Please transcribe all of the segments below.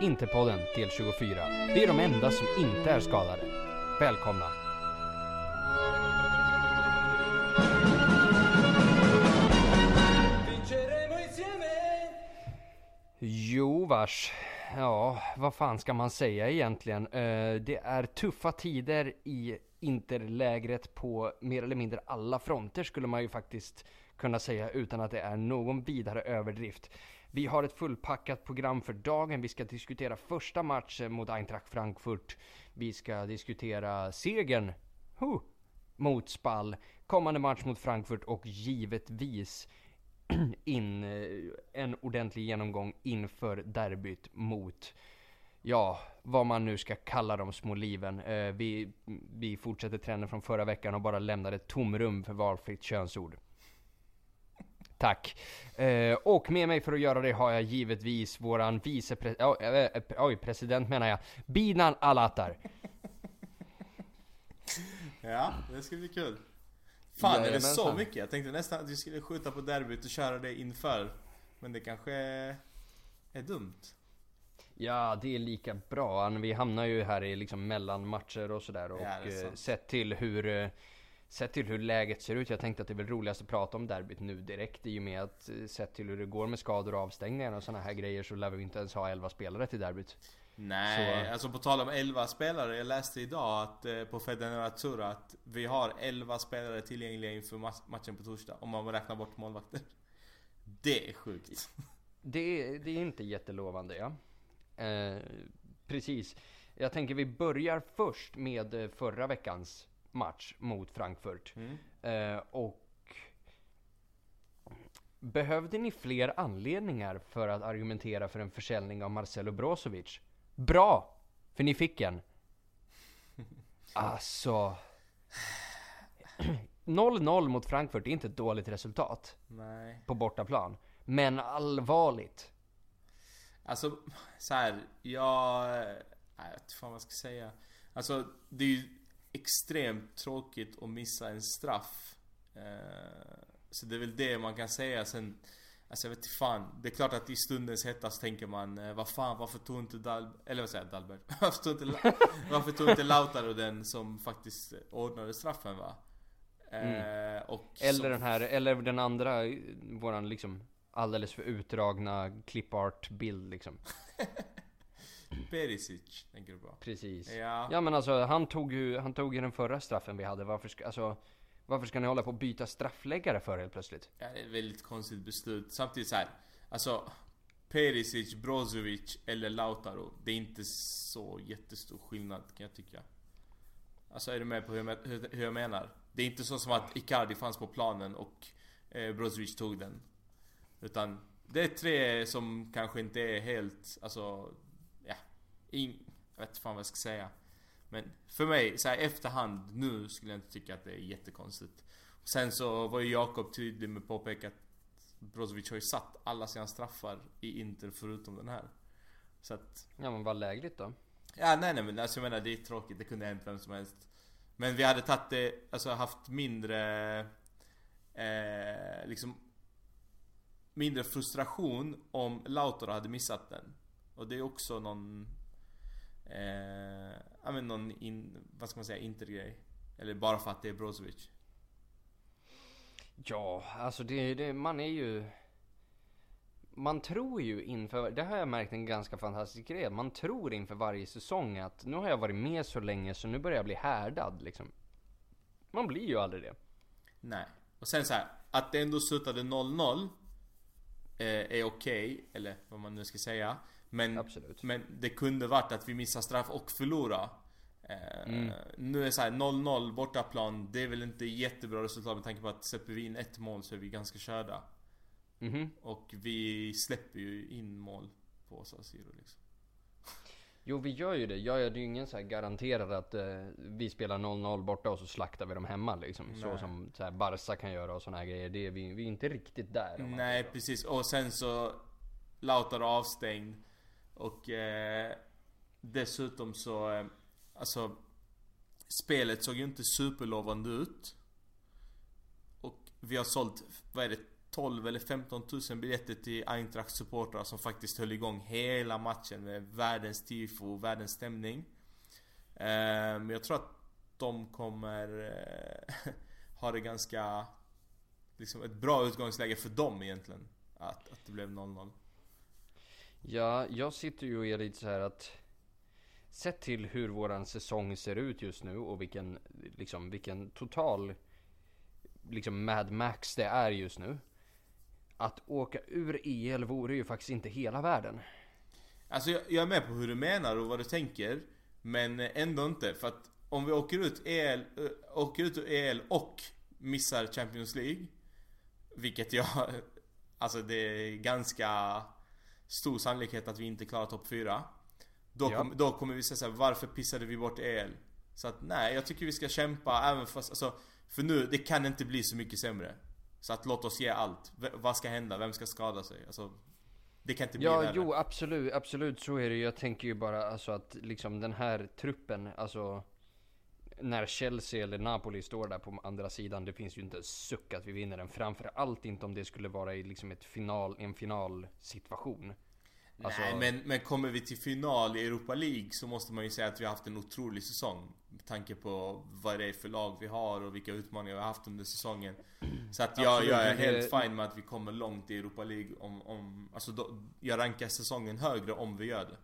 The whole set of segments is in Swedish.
Interpodden del 24. Vi är de enda som inte är skadade. Välkomna! Jo vars. Ja, vad fan ska man säga egentligen? Eh, det är tuffa tider i interlägret på mer eller mindre alla fronter skulle man ju faktiskt kunna säga utan att det är någon vidare överdrift. Vi har ett fullpackat program för dagen. Vi ska diskutera första matchen mot Eintracht Frankfurt. Vi ska diskutera segern huh, mot Spall, kommande match mot Frankfurt och givetvis in eh, en ordentlig genomgång inför derbyt mot ja, vad man nu ska kalla de små liven. Eh, vi, vi fortsätter trenden från förra veckan och bara lämnar ett tomrum för valfritt könsord. Tack. Eh, och med mig för att göra det har jag givetvis våran vicepresident, äh, oj, president menar jag, Binan Alatar. Ja, det ska bli kul. Fan är det så mycket? Jag tänkte nästan att vi skulle skjuta på derbyt och köra det inför. Men det kanske är dumt. Ja, det är lika bra. Vi hamnar ju här i liksom mellanmatcher och sådär. Och ja, eh, sett till hur eh, Sett till hur läget ser ut, jag tänkte att det är väl roligast att prata om derbyt nu direkt i och med att eh, sett till hur det går med skador och avstängningar och sådana här grejer så lär vi inte ens ha 11 spelare till derbyt. Nej, så. alltså på tal om 11 spelare, jag läste idag att eh, på Federatura att vi har 11 spelare tillgängliga inför matchen på torsdag om man räknar bort målvakter. Det är sjukt. Det, det är inte jättelovande ja. Eh, precis. Jag tänker vi börjar först med eh, förra veckans match mot Frankfurt. Mm. Eh, och Behövde ni fler anledningar för att argumentera för en försäljning av Marcelo Brozovic? Bra! För ni fick en. Alltså... 0-0 mot Frankfurt är inte ett dåligt resultat. Nej. På bortaplan. Men allvarligt. Alltså, så här, jag... Jag vet inte vad jag ska säga. Alltså, det är ju extremt tråkigt att missa en straff. Eh, så det är väl det man kan säga sen Alltså jag vet inte fan. Det är klart att i stundens hetta så tänker man eh, Vad fan, varför tog inte Dal... Eller vad säger jag? Dalbert? varför tog inte, varför tog inte Lautaro den som faktiskt ordnade straffen va? Mm. Eh, och eller som... den här, eller den andra, våran liksom alldeles för utdragna clipart bild liksom. Perisic, tänker du på? Precis. Ja. ja men alltså han tog ju, han tog ju den förra straffen vi hade. Varför ska, alltså, varför ska ni hålla på att byta straffläggare för helt plötsligt? Ja, det är ett väldigt konstigt beslut. Samtidigt så här, alltså Perisic, Brozovic eller Lautaro. Det är inte så jättestor skillnad kan jag tycka. Alltså är du med på hur jag, hur jag menar? Det är inte så som att Icardi fanns på planen och eh, Brozovic tog den. Utan det är tre som kanske inte är helt, alltså in, jag vet fan vad jag ska säga. Men för mig, så här, efterhand nu skulle jag inte tycka att det är jättekonstigt. Sen så var ju Jakob tydlig med att påpeka att Brozovic har ju satt alla sina straffar i Inter förutom den här. Så att... Ja men vad lägligt då? Ja nej nej men alltså jag menar det är tråkigt, det kunde hänt vem som helst. Men vi hade tagit det, alltså haft mindre... Eh, liksom... Mindre frustration om Lautaro hade missat den. Och det är också någon Eh, ja men någon, in, vad ska man säga, intergrej. Eller bara för att det är Brozovic. Ja, alltså det, det, man är ju... Man tror ju inför, det har jag märkt en ganska fantastisk grej. Man tror inför varje säsong att nu har jag varit med så länge så nu börjar jag bli härdad liksom. Man blir ju aldrig det. Nej. Och sen så här, att det ändå slutade 0-0 eh, är okej, okay, eller vad man nu ska säga. Men, Absolut. men det kunde varit att vi missar straff och förlora. Eh, mm. Nu är så 0-0 bortaplan. Det är väl inte jättebra resultat med tanke på att släpper vi in ett mål så är vi ganska körda. Mm -hmm. Och vi släpper ju in mål på San Siro liksom. Jo vi gör ju det. Jag är ju ingen så här garanterad att eh, vi spelar 0-0 borta och så slaktar vi dem hemma liksom. Nej. Så som så här Barca kan göra och såna här grejer. Det är vi, vi är inte riktigt där. Nej precis. Och sen så Lautaro avstängd. Och eh, dessutom så, eh, alltså Spelet såg ju inte superlovande ut. Och vi har sålt, vad är det, 12 eller 15 000 biljetter till Eintracht supportrar som faktiskt höll igång hela matchen med världens tifo, och världens stämning. Eh, men jag tror att de kommer eh, ha det ganska... Liksom ett bra utgångsläge för dem egentligen. Att, att det blev 0-0. Ja, jag sitter ju och är lite så här att Sett till hur våran säsong ser ut just nu och vilken, liksom, vilken total liksom Mad Max det är just nu. Att åka ur EL vore ju faktiskt inte hela världen. Alltså jag, jag är med på hur du menar och vad du tänker. Men ändå inte. För att om vi åker ut, EL, eh, åker ut ur EL och missar Champions League. Vilket jag... Alltså det är ganska stor sannolikhet att vi inte klarar topp 4. Då, Ja. kom, då kommer vi säga såhär, varför pissade vi bort EL? Så att nej, jag tycker vi ska kämpa även fast, alltså, För nu, det kan inte bli så mycket sämre. Så att låt oss ge allt. V- vad ska hända? Vem ska skada sig? Alltså, det kan inte bli Ja, värre. jo absolut, absolut så är det Jag tänker ju bara alltså att liksom den här truppen, alltså när Chelsea eller Napoli står där på andra sidan, det finns ju inte en suck att vi vinner den. Framför allt inte om det skulle vara i liksom ett final, en finalsituation. Alltså- Nej men, men kommer vi till final i Europa League så måste man ju säga att vi har haft en otrolig säsong. Med tanke på vad det är för lag vi har och vilka utmaningar vi har haft under säsongen. Så att jag, Absolut, jag är men det- helt fine med att vi kommer långt i Europa League om, om alltså då, jag rankar säsongen högre om vi gör det.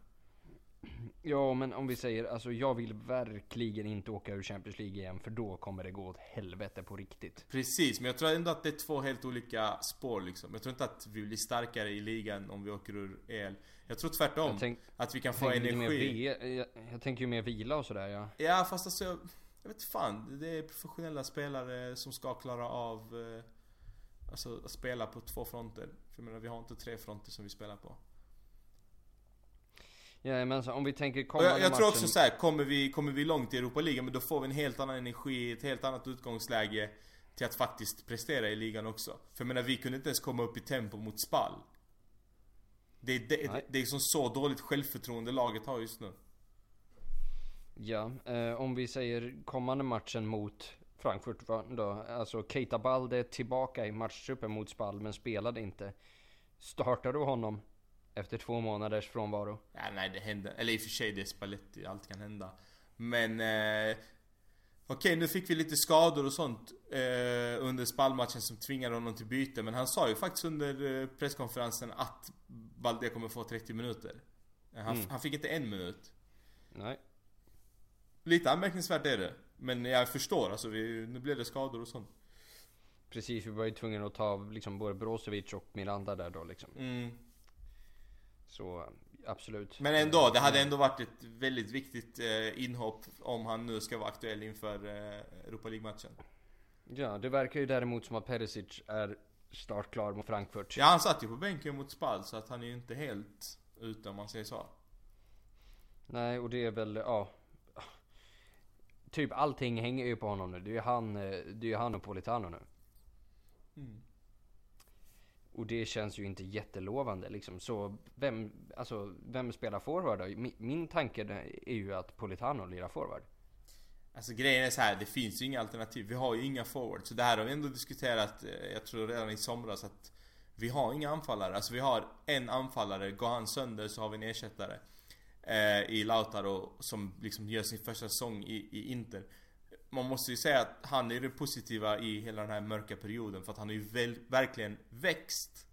Ja, men om vi säger, alltså jag vill verkligen inte åka ur Champions League igen, för då kommer det gå åt helvete på riktigt. Precis, men jag tror ändå att det är två helt olika spår liksom. Jag tror inte att vi blir starkare i ligan om vi åker ur EL. Jag tror tvärtom. Jag tänk- att vi kan få energi. Jag, jag tänker ju mer vila och sådär ja. Ja fast alltså jag, jag vet fan. Det är professionella spelare som ska klara av eh, Alltså att spela på två fronter. För jag menar vi har inte tre fronter som vi spelar på. Ja men så om vi tänker kommande jag, jag tror matchen, också så här, kommer vi, kommer vi långt i Europa League, men då får vi en helt annan energi, ett helt annat utgångsläge till att faktiskt prestera i ligan också. För jag menar, vi kunde inte ens komma upp i tempo mot Spal. Det, är- det, det, det är som så dåligt självförtroende laget har just nu. Ja, eh, om vi säger kommande matchen mot Frankfurt då. Alltså Keita Balde tillbaka i matchtruppen mot Spal men spelade inte. Startar du honom efter två månaders frånvaro? Ja, nej det händer. Eller i och för sig det är Spalletti, allt kan hända. Men... Eh, Okej, nu fick vi lite skador och sånt eh, under spallmatchen som tvingade honom till byte. Men han sa ju faktiskt under eh, presskonferensen att Balde kommer få 30 minuter. Han, Mm. han fick inte en minut. Nej. Lite anmärkningsvärt är det. Men jag förstår, alltså vi, nu blev det skador och sånt. Precis, vi var ju tvungna att ta liksom både Brozovic och Miranda där då liksom. Mm. Så absolut. Men ändå, det hade ändå varit ett väldigt viktigt eh, inhopp om han nu ska vara aktuell inför eh, Europa League-matchen. Ja, det verkar ju däremot som att Perisic är startklar mot Frankfurt. Ja, han satt ju på bänken mot Spal så att han är ju inte helt ute om man säger så. Nej, och det är väl, ja. Typ allting hänger ju på honom nu. Det är ju han, eh, det är ju han och Politano nu. Mm. Och det känns ju inte jättelovande liksom. Så vem, alltså, vem spelar forward då? Min, min tanke är ju att Politano lirar forward. Alltså grejen är så här, det finns ju inga alternativ. Vi har ju inga forwards. Så det här har vi ändå diskuterat, eh, jag tror redan i somras att vi har inga anfallare. Alltså vi har en anfallare, går han sönder så har vi en ersättare. Eh, I Lautaro som liksom gör sin första säsong i, i Inter. Man måste ju säga att han är det positiva i hela den här mörka perioden för att han har ju väl, verkligen växt.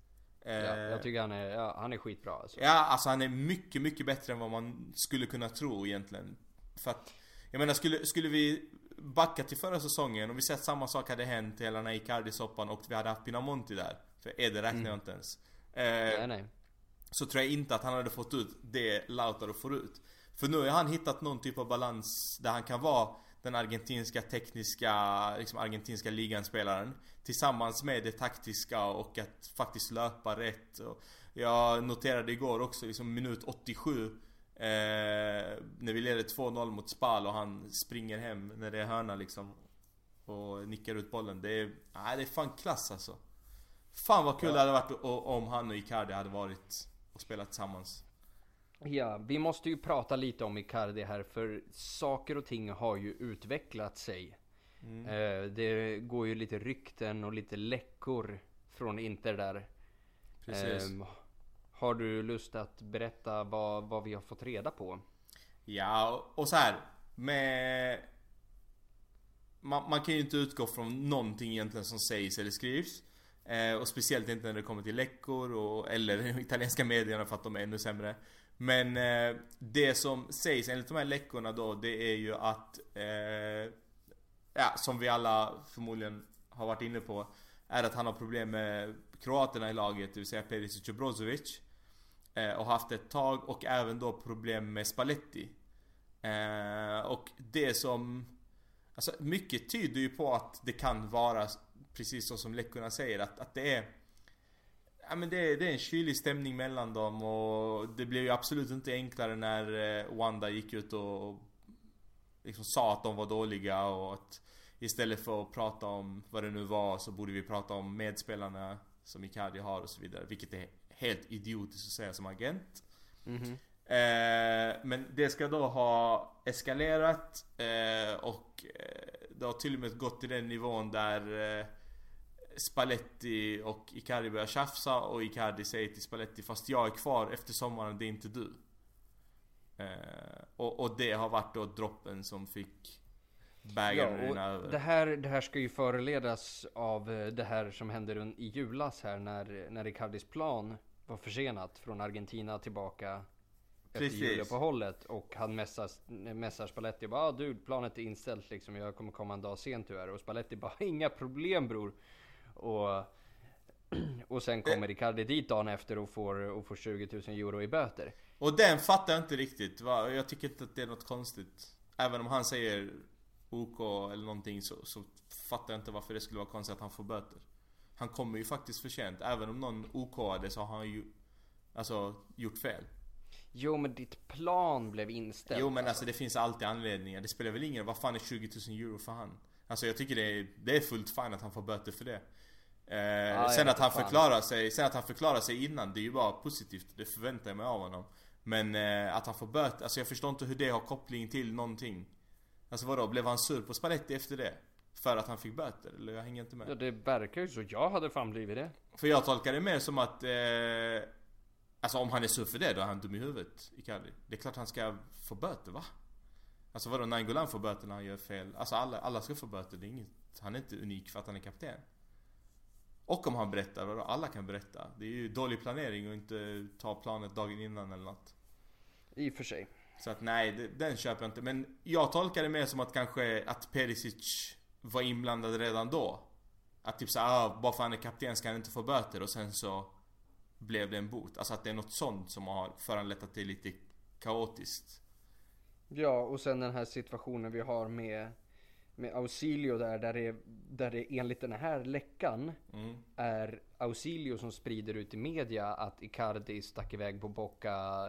Eh, Ja, jag tycker han är, ja, han är skitbra alltså. Ja, alltså han är mycket, mycket bättre än vad man skulle kunna tro egentligen. För att, jag menar, skulle, skulle vi backa till förra säsongen och vi sett samma sak hade hänt i hela den här Icardi-soppan och vi hade haft Pinamonti där. För Eder räknar jag inte ens. Eh, Nej, nej. så tror jag inte att han hade fått ut det Lautaro får ut. För nu har han hittat någon typ av balans där han kan vara den argentinska tekniska, liksom argentinska liganspelaren Tillsammans med det taktiska och att faktiskt löpa rätt och Jag noterade igår också liksom minut 87 eh, När vi leder 2-0 mot Spal och han springer hem när det är hörna liksom Och nickar ut bollen. Det är, nej, det är fan klass alltså Fan vad kul Ja. det hade varit om han och Icardi hade varit och spelat tillsammans. Ja, vi måste ju prata lite om Icardi här för saker och ting har ju utvecklat sig. Mm. Eh, det går ju lite rykten och lite läckor från Inter där. Precis. Ehm, har du lust att berätta vad, vad vi har fått reda på? Ja, och så här med... Man, man kan ju inte utgå från någonting egentligen som sägs eller skrivs. Eh, och speciellt inte när det kommer till läckor och, eller italienska medierna för att de är ännu sämre. Men eh, det som sägs enligt de här läckorna då, det är ju att... Eh, ja, som vi alla förmodligen har varit inne på. Är att han har problem med kroaterna i laget, det vill säga Perisic och Brozovic. Eh, och haft ett tag och även då problem med Spalletti. Eh, och det som... Alltså mycket tyder ju på att det kan vara precis så som läckorna säger att, att det är... Ja men det är, det är en kylig stämning mellan dem och det blev ju absolut inte enklare när eh, Wanda gick ut och liksom sa att de var dåliga och att istället för att prata om vad det nu var så borde vi prata om medspelarna som Icardi har och så vidare. Vilket är helt idiotiskt att säga som agent. Mhm. Eh, men det ska då ha eskalerat eh, och eh, det har till och med gått till den nivån där eh, Spalletti och Icardi börjar tjafsa och Icardi säger till Spalletti fast jag är kvar efter sommaren, det är inte du. Eh, och, och det har varit då droppen som fick bägaren Ja, över. det, här, det här ska ju föreledas av eh, det här som hände i julas här när, när Ricardis plan var försenat från Argentina tillbaka efter juluppehållet och han messar, messar Spalletti och bara ah, du planet är inställt liksom jag kommer komma en dag sent tyvärr och Spalletti bara inga problem bror och och sen kommer Ricardi dit dagen efter och får, och får 20 000 euro i böter. Och den fattar jag inte riktigt. va? Jag tycker inte att det är något konstigt. Även om han säger OK eller någonting så, så fattar jag inte varför det skulle vara konstigt att han får böter. Han kommer ju faktiskt för sent. Även om någon OKade så har han ju Alltså gjort fel. Jo men ditt plan blev inställt. Jo men alltså det finns alltid anledningar. Det spelar väl ingen roll. Vad fan är 20 000 euro för han? Alltså jag tycker det är, det är fullt fine att han får böter för det. Eh, jag sen att han fan. förklarar sig, sen att han förklarar sig innan, det är ju bara positivt. Det förväntar jag mig av honom. Men eh, att han får böter, alltså jag förstår inte hur det har koppling till någonting. Alltså vadå, blev han sur på Spalletti efter det? För att han fick böter? Eller jag hänger inte med. Ja det verkar ju så. Jag hade fan blivit det. För jag tolkar det mer som att eh, Alltså om han är sur för det, då är han dum i huvudet, Icardi. Det är klart han ska få böter, va? Alltså vadå, Nainggolan får böter när han gör fel? Alltså alla, alla ska få böter, det är inget Han är inte unik för att han är kapten Och om han berättar, vadå? Alla kan berätta Det är ju dålig planering att inte ta planet dagen innan eller något I och för sig. Så att nej, det, den köper jag inte. Men jag tolkar det mer som att kanske att Perisic var inblandad redan då. Att typ såhär, ah, bara för han är kapten ska han inte få böter och sen så blev det en bot. Alltså att det är något sånt som har föranlett att det är lite kaotiskt. Ja, och sen den här situationen vi har med, med Ausilio där, där det, där det enligt den här läckan Mm. är Ausilio som sprider ut i media att Icardi stack iväg på Boca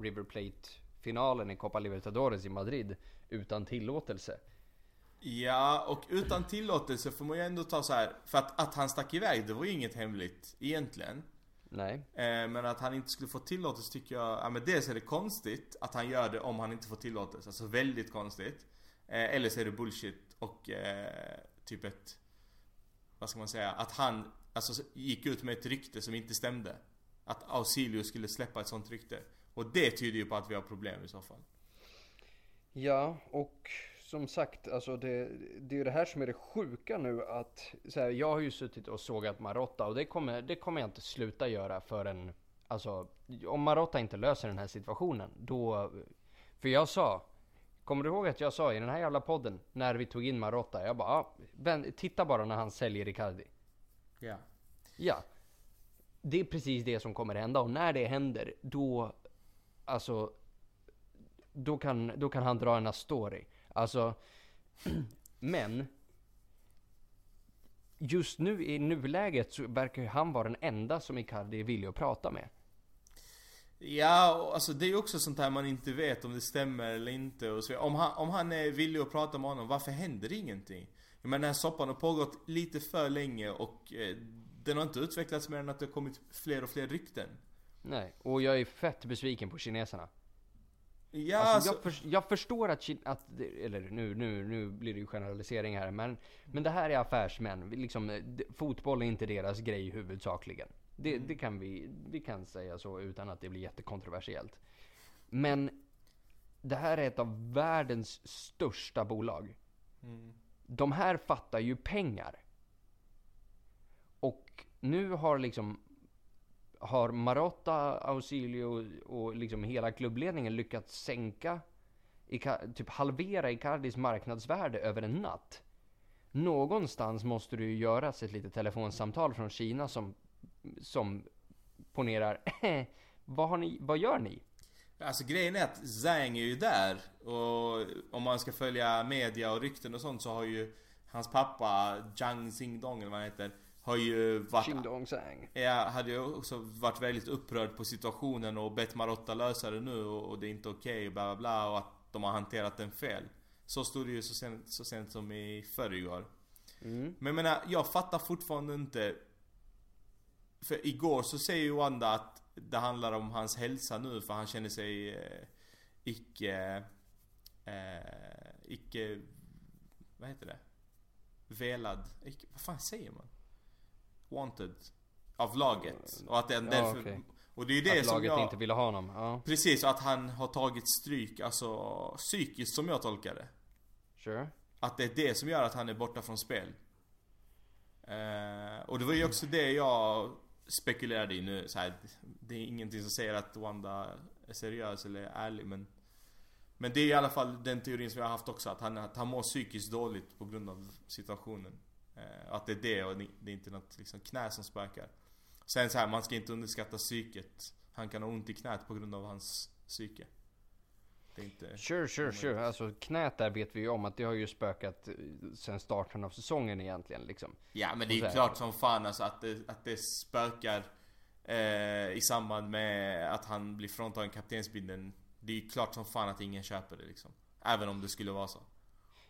River Plate-finalen i Copa Libertadores i Madrid utan tillåtelse. Ja, och utan tillåtelse får man ju ändå ta så här. För att, att han stack iväg, det var ju inget hemligt egentligen. Nej. Eh, men att han inte skulle få tillåtelse tycker jag, ja men dels är det konstigt att han gör det om han inte får tillåtelse. Alltså väldigt konstigt. Eh, eller så är det bullshit och eh, typ ett, vad ska man säga, att han alltså gick ut med ett rykte som inte stämde. Att Ausilio skulle släppa ett sånt rykte. Och det tyder ju på att vi har problem i så fall. Ja, och som sagt, alltså det, det är ju det här som är det sjuka nu att så här, jag har ju suttit och sågat Marotta och det kommer, det kommer jag inte sluta göra förrän, alltså om Marotta inte löser den här situationen, då, för jag sa, kommer du ihåg att jag sa i den här jävla podden, när vi tog in Marotta, jag bara, ah, vän, titta bara när han säljer Icardi. Ja. Ja. Det är precis det som kommer hända och när det händer då, alltså, då kan, då kan han dra en story. Alltså, men just nu i nuläget så verkar ju han vara den enda som Icardi är villig att prata med. Ja, alltså det är ju också sånt här man inte vet om det stämmer eller inte och så om han, om han är villig att prata med honom, varför händer ingenting? Jag menar den här soppan har pågått lite för länge och eh, den har inte utvecklats mer än att det har kommit fler och fler rykten. Nej, och jag är fett besviken på kineserna. Ja, Alltså, jag, för, jag förstår att, att eller nu, nu, nu blir det ju generalisering här, men, men det här är affärsmän. Liksom, fotboll är inte deras grej huvudsakligen. Det, det kan vi, vi kan säga så utan att det blir jättekontroversiellt. Men det här är ett av världens största bolag. De här fattar ju pengar. Och nu har liksom har Marotta, Ausilio och liksom hela klubbledningen lyckats sänka, typ halvera Icardis marknadsvärde över en natt. Någonstans måste det ju göras ett litet telefonsamtal från Kina som, som ponerar, vad, har ni, vad gör ni? Alltså grejen är att Zhang är ju där och om man ska följa media och rykten och sånt så har ju hans pappa Zhang Xingdong eller vad han heter har ju varit. Jag hade ju också varit väldigt upprörd på situationen och bett Marotta lösa det nu och, och det är inte okej och bla bla bla och att de har hanterat den fel. Så stod det ju så sent, så sent som i förrgår. Mm. Men jag menar, jag fattar fortfarande inte För igår så säger ju Wanda att det handlar om hans hälsa nu för han känner sig eh, icke... Eh, icke... Vad heter det? Velad? Icke, vad fan säger man? Wanted. Av laget. Och att den Ja, därför... okej. Och det är ju det Att som laget jag... inte ville ha honom. Ja, Precis, och att han har tagit stryk, alltså psykiskt som jag tolkar det. sure. Att det är det som gör att han är borta från spel. Eh, och det var ju också det jag spekulerade i nu. Så här, det är ingenting som säger att Wanda är seriös eller ärlig men Men det är i alla fall den teorin som jag har haft också. Att han, att han mår psykiskt dåligt på grund av situationen. Eh, att det är det och det är inte något liksom, knä som spökar. Sen så här, man ska inte underskatta psyket. Han kan ha ont i knät på grund av hans psyke. Det är inte... Sure, sure, sure. Alltså knät där vet vi ju om att det har ju spökat eh, sen starten av säsongen egentligen liksom. Ja men det är klart som fan alltså att det, att det spökar eh, i samband med att han blir fråntagen kaptensbindeln. Det är ju klart som fan att ingen köper det liksom. Även om det skulle vara så.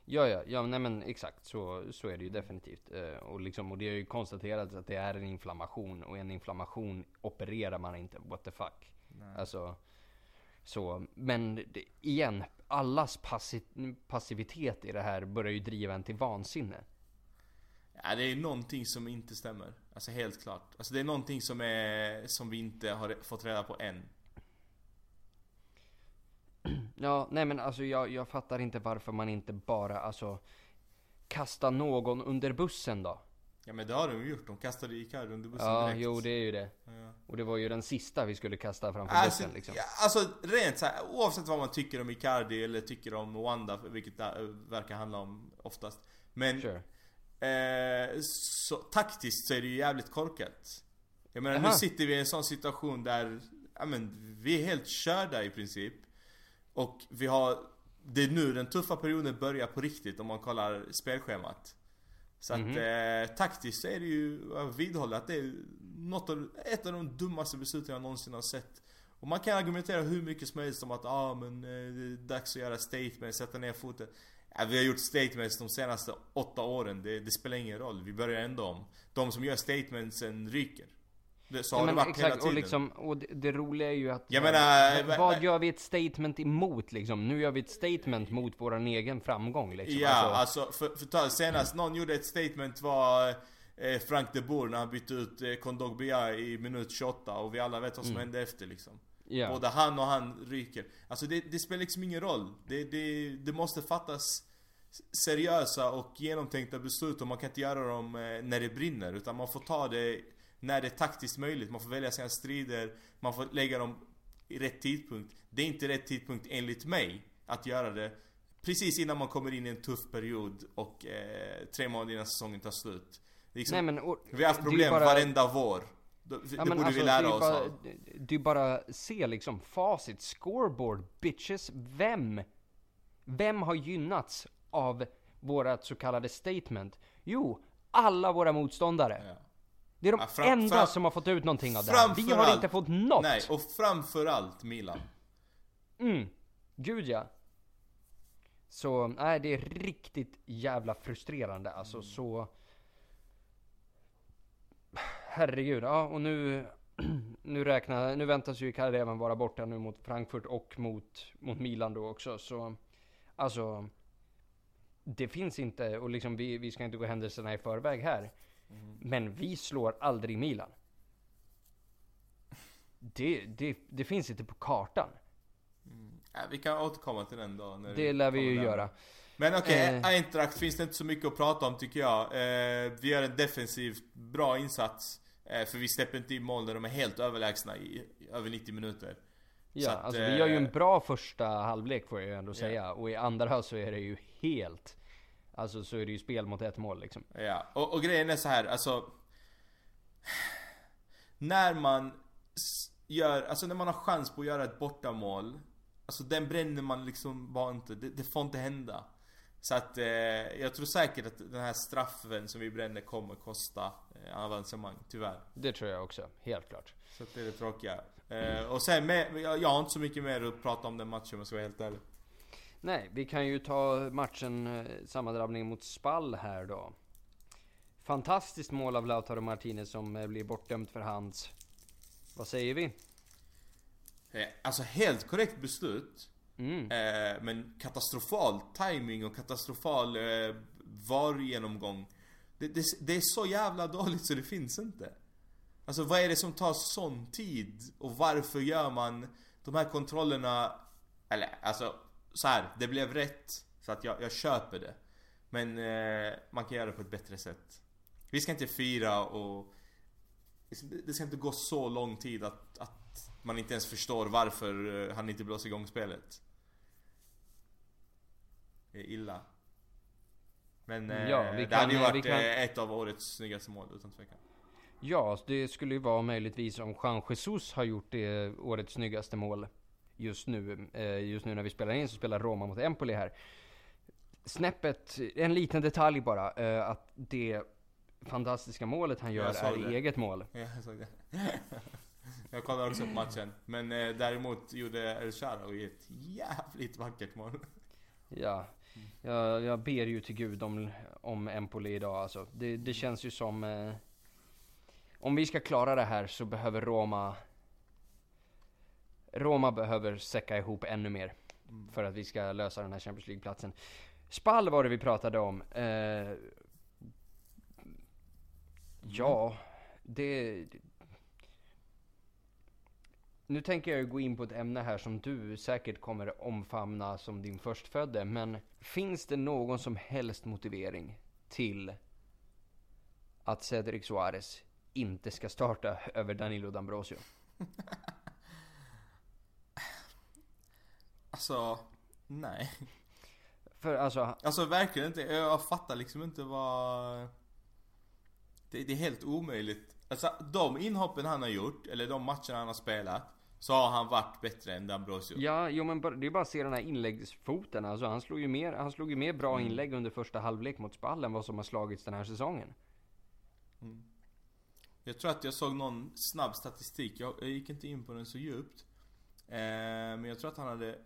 Ja, ja, ja, nej men exakt så, så är det ju definitivt. Eh, och, liksom, och det är ju konstaterat att det är en inflammation och en inflammation opererar man inte. What the fuck. Alltså, så, men det, igen, allas passi- passivitet i det här börjar ju driva en till vansinne. Ja det är någonting som inte stämmer. Alltså helt klart. Alltså det är någonting som är, som vi inte har fått reda på än. Ja, nej men alltså jag, jag fattar inte varför man inte bara, alltså kasta någon under bussen då. Ja men det har de gjort. De kastade Icardi under bussen Ja, direkt. jo det är ju det. Ja. Och det var ju den sista vi skulle kasta framför Alltså, bussen liksom. ja, alltså rent så här, oavsett vad man tycker om Icardi eller tycker om Wanda, vilket det äh, verkar handla om oftast. Men Sure. Eh, så, taktiskt så är det ju jävligt korkat. Jag menar nu Aha. sitter vi i en sån situation där, ja men vi är helt körda i princip. Och vi har, det är nu den tuffa perioden börjar på riktigt om man kollar spelschemat. Så Mhm. att eh, taktiskt så är det ju, jag vidhåller att det är något av, ett av de dummaste besluten jag någonsin har sett. Och man kan argumentera hur mycket som helst om att ah, men eh, det är dags att göra statement, sätta ner foten. Ja, vi har gjort statements de senaste åtta åren, det, det spelar ingen roll. Vi börjar ändå om. De som gör statementsen ryker. Det, så Ja, har det men varit hela exakt, tiden. och, liksom, och det, det roliga är ju att Jag vad- menar, vad, va- vad va- gör vi ett statement emot liksom? Nu gör vi ett statement mot våran egen framgång liksom. Ja, Alltså, alltså, för, för ta, senast någon gjorde ett statement var eh, Frank de Boer när han bytte ut eh, Kondogbia i minut 28 och vi alla vet vad som hände efter liksom. ja. Både han och han ryker. Alltså det, det spelar liksom ingen roll. Det, det, det måste fattas seriösa och genomtänkta beslut och man kan inte göra dem eh, när det brinner. Utan man får ta det när det är taktiskt möjligt. Man får välja sina strider, man får lägga dem i rätt tidpunkt. Det är inte rätt tidpunkt enligt mig att göra det precis innan man kommer in i en tuff period och eh, tre månader innan säsongen tar slut. Liksom, Nej men, och, vi har haft problem bara- varenda vår. Det, det Ja, borde alltså, vi lära oss bara, av. Är bara se liksom facit, scoreboard, bitches. Vem? Vem har gynnats av vårat så kallade statement? Jo, alla våra motståndare. Ja. Det är de Ja, fram- enda fram- som har fått ut någonting av det här. Vi har inte fått något. Nej, och framförallt Milan. Mm, gud ja. Så, nej det är riktigt jävla frustrerande alltså Mm. så... Herregud, ja och nu nu räknar, nu väntas ju Icardi även vara borta nu mot Frankfurt och mot, mot Milan då också. Så alltså, det finns inte, och liksom vi, vi ska inte gå händelserna i förväg här. Men vi slår aldrig Milan. Det, det, det finns inte på kartan. Ja, vi kan återkomma till den då. Det lär vi ju där. göra. Men okej, Eh. Eintracht finns det inte så mycket att prata om tycker jag. Eh, vi gör en defensivt bra insats. Eh, för vi släpper inte in mål när de är helt överlägsna i, i över 90 minuter. Ja, Så att, alltså vi gör ju en eh, bra första halvlek får jag ju ändå Ja. säga. Och i andra så är det ju helt, alltså så är det ju spel mot ett mål liksom. Ja, och, och grejen är så här, alltså När man gör, alltså när man har chans på att göra ett bortamål Alltså den bränner man liksom bara inte, det, det får inte hända. Så att eh, jag tror säkert att den här straffen som vi bränner kommer kosta eh, avancemang, tyvärr. Det tror jag också, helt klart. Så att det är det tråkiga. Eh, Och sen med, jag, jag har inte så mycket mer att prata om den matchen om jag ska vara helt ärlig Nej, vi kan ju ta matchen, eh, sammandrabbning mot Spall här då. Fantastiskt mål av Lautaro Martinez som eh, blir bortdömt för hands. Vad säger vi? eh, Alltså helt korrekt beslut Mm. Eh, men katastrofal timing och katastrofal eh, VAR-genomgång. Det, det, det är så jävla dåligt så det finns inte. Alltså vad är det som tar sån tid? Och varför gör man de här kontrollerna? Eller alltså, så här, det blev rätt. Så att jag, jag köper det. Men eh, man kan göra det på ett bättre sätt. Vi ska inte fira och det ska inte gå så lång tid att, att man inte ens förstår varför eh, han inte blåser igång spelet. Det är illa. Men eh, Ja, vi det kan- hade ju vi varit kan- eh, ett av årets snyggaste mål utan tvekan. Ja, det skulle ju vara möjligtvis om Juan Jesus har gjort det årets snyggaste mål just nu. Eh, just nu när vi spelar in så spelar Roma mot Empoli här. Snäppet, en liten detalj bara, eh, att det fantastiska målet han gör är det. eget mål. Ja, jag såg det. jag kollade också på matchen. Men eh, däremot gjorde El Shaarawy ett jävligt vackert mål. Ja, jag, jag ber ju till gud om, om Empoli idag alltså. Det, det känns ju som... Eh, om vi ska klara det här så behöver Roma... Roma behöver säcka ihop ännu mer. För att vi ska lösa den här Champions League-platsen. Spall var det vi pratade om. Eh, ja, det... Nu tänker jag gå in på ett ämne här som du säkert kommer omfamna som din förstfödde, men finns det någon som helst motivering till att Cedric Suarez inte ska starta över Danilo D'Ambrosio? Alltså, nej. För alltså, Alltså verkligen inte. Jag fattar liksom inte vad... Det, det är helt omöjligt. Alltså de inhoppen han har gjort, eller de matcherna han har spelat, så har han varit bättre än D'Ambrosio. ja, jo men det är bara att se den här inläggsfoten. Alltså han slog ju mer, han slog ju mer bra Mm. inlägg under första halvlek mot Spall än vad som har slagits den här säsongen. Jag tror att jag såg någon snabb statistik, jag, jag gick inte in på den så djupt. Eh, men jag tror att han hade,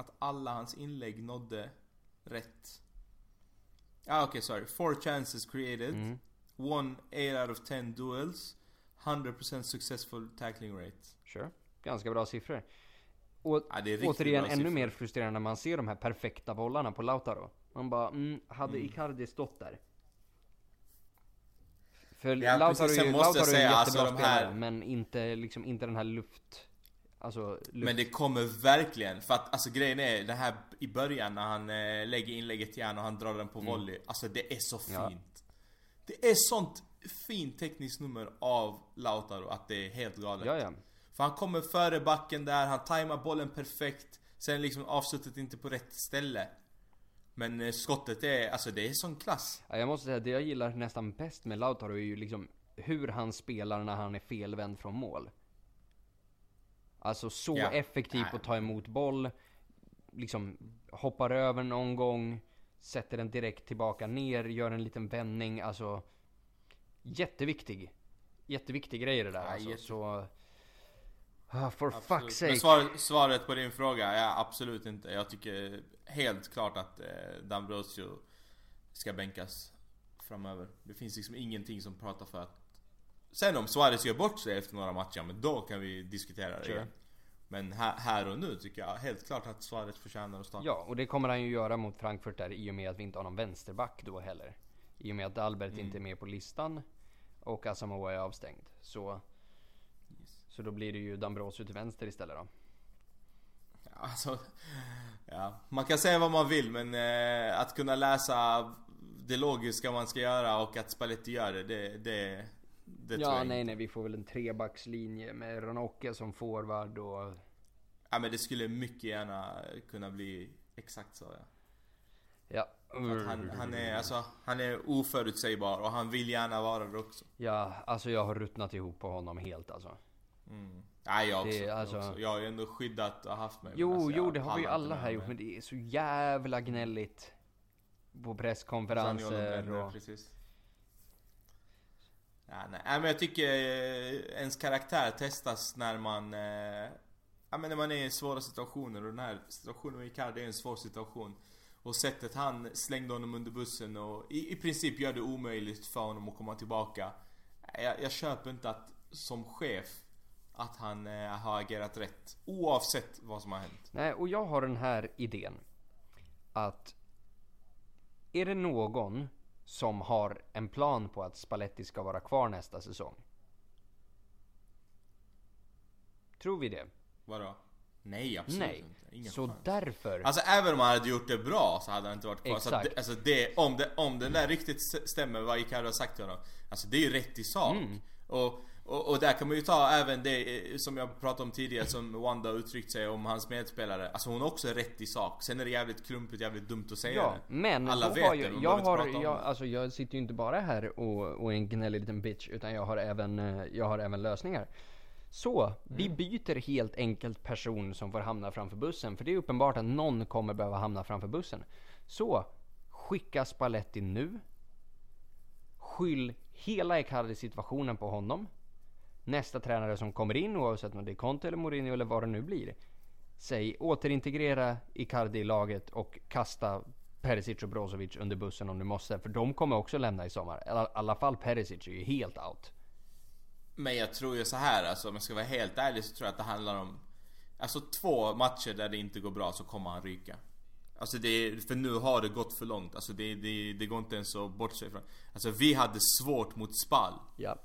att alla hans inlägg nådde rätt. Ah okej sorry, four chances created. Mm. One 8 out of 10 duels. 100% successful tackling rate. Sure. Ganska bra siffror. Och Ja, det är riktigt återigen ännu siffror. mer frustrerande när man ser de här perfekta bollarna på Lautaro. Man bara, mm, hade Mm. Icardi stått där? För Ja, Lautaro, precis. är Lautaro är en säga, jättebra alltså, de här- spelare, men inte, liksom, inte den här luft... Alltså. Men det kommer verkligen, för att alltså grejen är det här i början när han eh, lägger inlägget igen och han drar den på volley. Alltså det är så fint. Ja. Det är sånt fint tekniskt nummer av Lautaro att det är helt galet. Ja, ja. För han kommer före backen där, han tajmar bollen perfekt. Sen liksom avslutet inte på rätt ställe. Men eh, skottet är, alltså det är sån klass. ja. Jag måste säga, det jag gillar nästan bäst med Lautaro är ju liksom hur han spelar när han är felvänd från mål. Alltså så Ja. effektiv på att ta emot boll, liksom hoppar över någon gång, sätter den direkt tillbaka ner, gör en liten vändning, alltså jätteviktig. Jätteviktig grej det där Ja, alltså. Så... Ah, for Absolut. fuck's Men sake. svar, svaret på din fråga, ja absolut inte. Jag tycker helt klart att eh, D'Ambrosio ska bänkas framöver. Det finns liksom ingenting som pratar för att Sen om Suarez gör bort sig efter några matcher, men då kan vi diskutera det Sure. igen. Men här, här och nu tycker jag helt klart att Suarez förtjänar att starta. Ja, och det kommer han ju göra mot Frankfurt där i och med att vi inte har någon vänsterback då heller. I och med att Albert inte är med på listan och Asamoah är avstängd. Så, så då blir det ju Dambrosio till vänster istället då. Alltså, ja. Man kan säga vad man vill men eh, att kunna läsa det logiska man ska göra och att Spalletti gör det, det, det, det Ja, nej, inte. nej, vi får väl en trebackslinje med Ranocke som forward och... Ja men det skulle mycket gärna kunna bli exakt så ja. Ja. Han, han, är, alltså, han är oförutsägbar och han vill gärna vara det också. Ja, alltså jag har ruttnat ihop på honom helt alltså. Mm. Nej jag också, Det är jag alltså- också. Jag har ju ändå skyddat och haft mig. Jo, alltså, jo, det har vi ju alla här gjort, men det är så jävla gnälligt. På presskonferenser bränner, och... precis. Ja, nej. men jag tycker eh, ens karaktär testas när man eh, Ja men när man är i svåra situationer och den här situationen med Icardi är en svår situation Och sättet han slängde honom under bussen och i, i princip gör det omöjligt för honom att komma tillbaka Jag, jag köper inte att som chef Att han eh, har agerat rätt Oavsett vad som har hänt Nej, och jag har den här idén. Att är det någon som har en plan på att Spalletti ska vara kvar nästa säsong? Tror vi det? Vadå? Nej absolut Nej. inte, ingen Så chans. därför... Alltså även om han hade gjort det bra så hade han inte varit kvar. Exakt. det, alltså det, om, det, om den där riktigt s- stämmer vad Icardi har sagt till honom. Alltså det är ju rätt i sak. Mm. Och, och, och där kan man ju ta även det eh, som jag pratade om tidigare som Wanda uttryckt sig om hans medspelare. Alltså hon är också rätt i sak. Sen är det jävligt klumpigt, jävligt dumt att säga Ja, det. men Alla vet har det, ju, man jag har, jag, det. alltså jag sitter ju inte bara här och, och är en gnällig liten bitch, utan jag har även, eh, jag har även lösningar. Så, vi Mm. byter helt enkelt person som får hamna framför bussen, för det är uppenbart att någon kommer behöva hamna framför bussen. Så, skicka Spalletti nu. Skyll hela Icardi-situationen på honom. Nästa tränare som kommer in, oavsett om det är Conte eller Mourinho eller vad det nu blir. Säg återintegrera Icardi i laget och kasta Perisic och Brozovic under bussen om du måste. För de kommer också lämna i sommar. I alla- fall Perisic är ju helt out. Men jag tror ju så här alltså om jag ska vara helt ärlig så tror jag att det handlar om Alltså två matcher där det inte går bra så kommer han ryka Alltså det för nu har det gått för långt. Alltså det, det, det går inte ens att bortse ifrån. Alltså vi hade svårt mot Spal. Ja.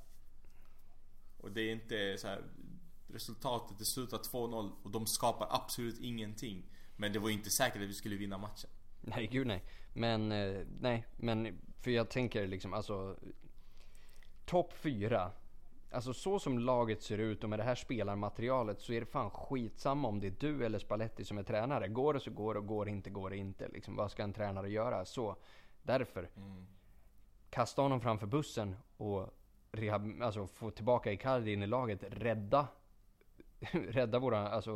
Och det är inte så här. Resultatet det slutar 2-0 och de skapar absolut ingenting. Men det var inte säkert att vi skulle vinna matchen. Nej, gud nej. Men, eh, nej, men för jag tänker liksom alltså. Topp fyra. Alltså så som laget ser ut och med det här spelarmaterialet så är det fan skitsamma om det är du eller Spalletti som är tränare. Går det så går det och går det inte går det inte. Liksom, vad ska en tränare göra? Så därför. Kasta honom framför bussen och rehab, alltså få tillbaka Icardi in i laget. Rädda rädda våra, alltså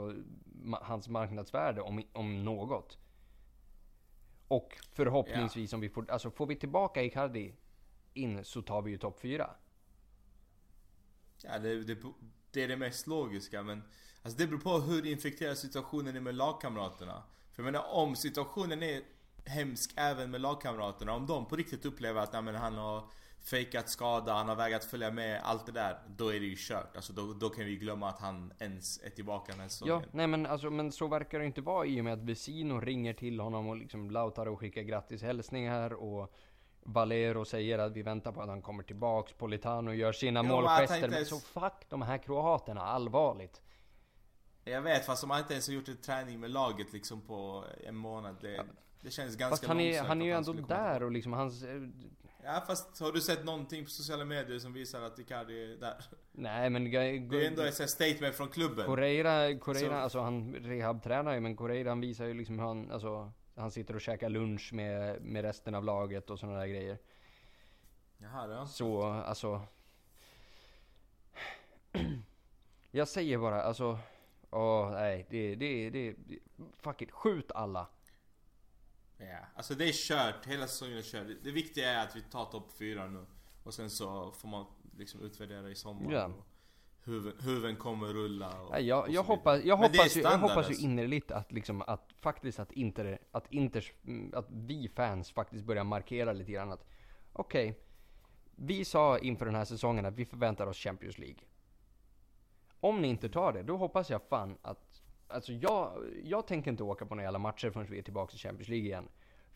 ma- hans marknadsvärde om, om något. Och förhoppningsvis om vi får, alltså får vi tillbaka Icardi in så tar vi ju topp fyra. Ja, det, det, det är det mest logiska men Alltså det beror på hur infekterad situationen är med lagkamraterna. För jag menar om situationen är hemsk även med lagkamraterna. Om de på riktigt upplever att nej, men han har fejkat skada, han har vägrat följa med, allt det där. Då är det ju kört. Alltså då, då kan vi glömma att han ens är tillbaka den här Ja, nej men alltså, men så verkar det inte vara i och med att Vesino ringer till honom och liksom Lautaro skickar grattishälsningar och Valero säger att vi väntar på att han kommer tillbaks. Politano gör sina Jo, målgester. Men ens- så fuck de här kroaterna, allvarligt. Jag vet fast om han inte ens har gjort en träning med laget liksom på en månad. Det, det känns ganska Fast han är, långsökt han är ju ändå där och liksom hans... Ja fast har du sett någonting på sociala medier som visar att Icardi är där? Nej men... Det är ändå ett statement från klubben. Correira, Correira Så- alltså han rehabtränar ju men Correira han visar ju liksom hur han, alltså han sitter och käkar lunch med, med resten av laget och sådana där grejer. Jaha, det har Så alltså... Jag säger bara alltså... Åh nej, det, det, det, fuck it, skjut alla. Ja, alltså det är kört. Hela säsongen är kört. Det viktiga är att vi tar topp 4 nu. Och sen så får man liksom utvärdera i sommar. Ja. Och huven, huven kommer rulla och, Nej, jag, jag, hoppas, jag, hoppas, ju, jag hoppas ju alltså. innerligt att liksom att faktiskt att Inter, att Inters, mm, att vi fans faktiskt börjar markera lite grann att okej, Vi sa inför den här säsongen att vi förväntar oss Champions League. Om ni inte tar det, då hoppas jag fan att... Alltså jag, jag tänker inte åka på några jävla matcher förrän vi är tillbaka i Champions League igen.